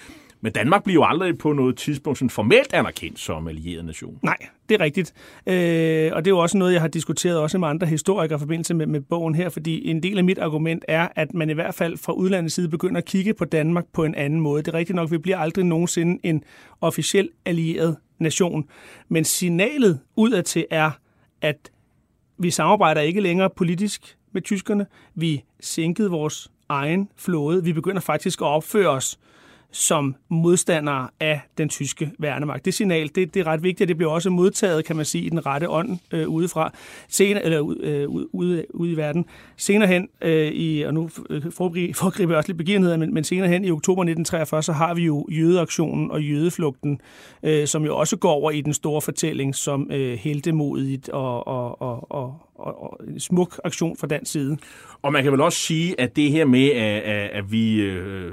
men Danmark bliver jo aldrig på noget tidspunkt sådan formelt anerkendt som allieret nation. Nej, det er rigtigt. Øh, og det er jo også noget, jeg har diskuteret også med andre historikere i forbindelse med, med bogen her, fordi en del af mit argument er, at man i hvert fald fra udlandets side begynder at kigge på Danmark på en anden måde. Det er rigtigt nok, vi bliver aldrig nogensinde en officiel allieret nation. Men signalet udadtil er, at vi samarbejder ikke længere politisk med tyskerne. Vi sænkede vores egen flåde. Vi begynder faktisk at opføre os som modstandere af den tyske værnemagt. Det signal, det, det er ret vigtigt, det bliver også modtaget, kan man sige, i den rette ånd øh, udefra, senere, eller øh, ude, ude i verden. Senere hen, øh, i, og nu øh, *laughs* foregriber jeg også lidt begivenheder, men, men senere hen i oktober 1943, så har vi jo jødeaktionen og jødeflugten, øh, som jo også går over i den store fortælling som øh, heldemodigt og, og, og, og, og, og en smuk aktion fra dansk side. Og man kan vel også sige, at det her med, at, at vi, øh,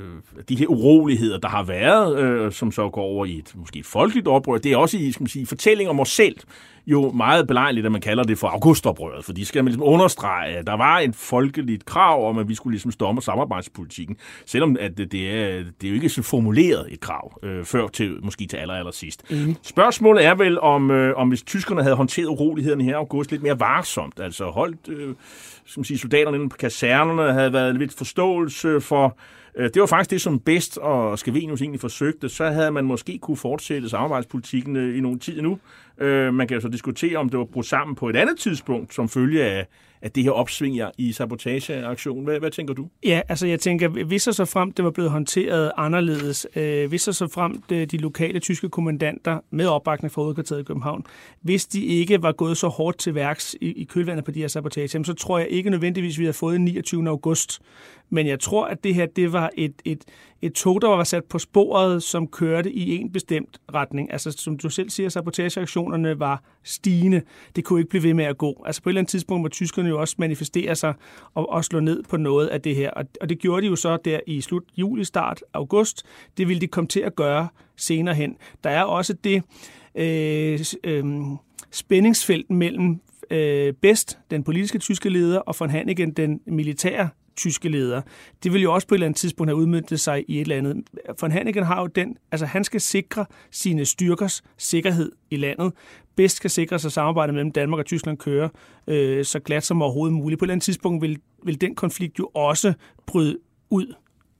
de her uroligheder, der har været, øh, som så går over i et måske et folkeligt oprør, det er også i skal man sige, fortælling om os selv, jo meget belejligt, at man kalder det for augustoprøret, for de skal man ligesom understrege, at der var et folkeligt krav om, at vi skulle ligesom stoppe samarbejdspolitikken, selvom at det, er, det er jo ikke så formuleret et krav, øh, før til, måske til aller, aller sidst. Mm. Spørgsmålet er vel, om, øh, om hvis tyskerne havde håndteret urolighederne her i august lidt mere varsomt, altså holdt øh, som sige, soldaterne inde på kasernerne, havde været lidt forståelse for Øh, det var faktisk det, som Best og Skavenius egentlig forsøgte. Så havde man måske kunne fortsætte samarbejdspolitikken øh, i nogle tid nu. Øh, man kan jo så diskutere, om det var brudt sammen på et andet tidspunkt, som følge af, at det her opsving i sabotageaktionen. Hvad, hvad tænker du? Ja, altså jeg tænker, hvis så frem det var blevet håndteret anderledes, øh, hvis så frem de, de lokale tyske kommandanter med opbakning fra hovedkvarteret i København, hvis de ikke var gået så hårdt til værks i, i kølvandet på de her sabotage, så tror jeg ikke nødvendigvis, vi har fået 29. august. Men jeg tror, at det her det var et, et, et tog, der var sat på sporet, som kørte i en bestemt retning. Altså, som du selv siger, sabotageaktionerne var stigende. Det kunne ikke blive ved med at gå. Altså, på et eller andet tidspunkt må tyskerne jo også manifestere sig og, og slå ned på noget af det her. Og, og det gjorde de jo så der i slut juli, start august. Det ville de komme til at gøre senere hen. Der er også det øh, øh, spændingsfelt mellem øh, Best, den politiske tyske leder, og von Hannigen, den militære tyske leder. Det vil jo også på et eller andet tidspunkt have udmyndtet sig i et eller andet. Von Hanneken har jo den, altså han skal sikre sine styrkers sikkerhed i landet. Bedst skal sikre sig samarbejdet mellem Danmark og Tyskland kører øh, så glat som overhovedet muligt. På et eller andet tidspunkt vil, vil den konflikt jo også bryde ud.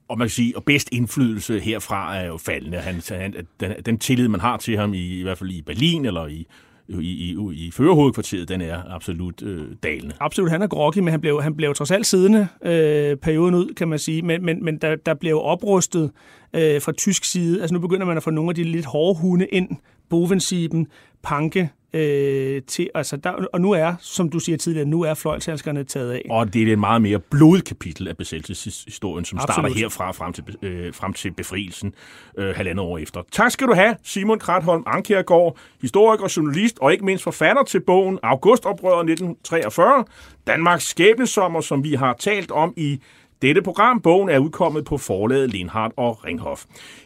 Og man kan sige, og bedst indflydelse herfra er jo faldende. Han, han, den, den tillid, man har til ham, i, i hvert fald i Berlin eller i i, i, i førerhovedkvarteret, den er absolut øh, dalende. Absolut, han er groggy, men han blev, han blev trods alt siddende øh, perioden ud, kan man sige. Men, men, men der, der blev oprustet øh, fra tysk side. Altså nu begynder man at få nogle af de lidt hårde hunde ind. Bovensiben, Panke, øh, til, altså der, og nu er, som du siger tidligere, nu er fløjlshandskerne taget af. Og det er et meget mere blodigt kapitel af besættelseshistorien, som Absolut. starter herfra frem til, øh, frem til befrielsen øh, halvandet år efter. Tak skal du have, Simon Kratholm Ankergaard, historiker, journalist og ikke mindst forfatter til bogen Augustoprøret 1943, Danmarks skæbnesommer, som vi har talt om i dette program. Bogen er udkommet på forlaget Lindhardt og Ringhof.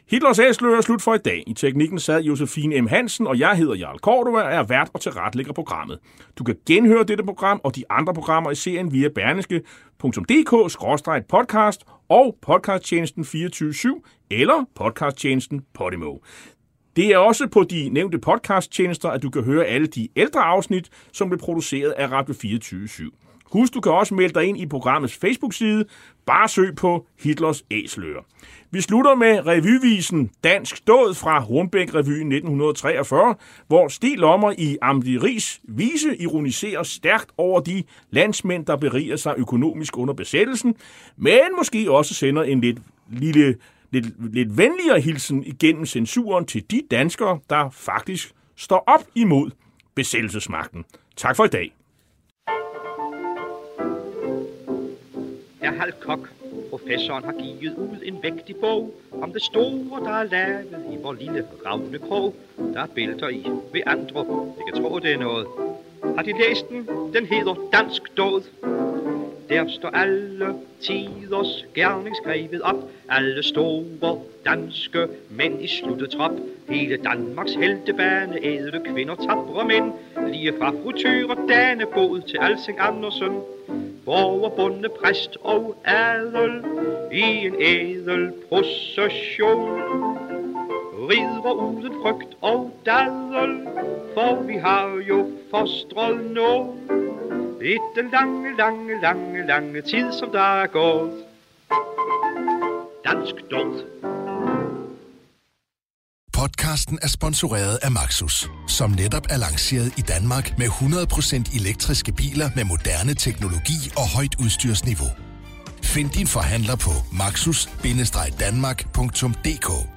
Hitlers Æsler er slut for i dag. I teknikken sad Josefine M. Hansen, og jeg hedder Jarl Cordova, er vært og tilretlægger programmet. Du kan genhøre dette program og de andre programmer i serien via berneske.dk-podcast og podcasttjenesten 24-7 eller podcasttjenesten Podimo. Det er også på de nævnte podcasttjenester, at du kan høre alle de ældre afsnit, som blev produceret af Radio 24 /7. Husk, du kan også melde dig ind i programmets Facebook-side. Bare søg på Hitlers Æsler. Vi slutter med revyvisen Dansk Død fra Hornbæk Revyen 1943, hvor Stig Lommer i Amdiris vise ironiserer stærkt over de landsmænd, der beriger sig økonomisk under besættelsen, men måske også sender en lidt lille lidt, lidt venligere hilsen igennem censuren til de danskere, der faktisk står op imod besættelsesmagten. Tak for i dag. Er Hal Kok, professoren har givet ud en vægtig bog om det store, der er lavet i vor lille ravnekrog. Der er bælter i ved andre, det kan tro, det er noget. Har de læst den? Den hedder Dansk Dåd. Der står alle tiders gerning skrevet op. Alle store danske mænd i sluttet trop. Hele Danmarks heltebane, ædle kvinder, tabre mænd. Lige fra fru og Danebod til Alsing Andersen. Borger, bonde, præst og adel i en ædel procession. Rider uden frygt og dadel, for vi har jo forstrål nogen. I den lange, lange, lange, lange tid, som der er gået. Dansk død. Podcasten er sponsoreret af Maxus, som netop er lanceret i Danmark med 100% elektriske biler med moderne teknologi og højt udstyrsniveau. Find din forhandler på maxus-danmark.dk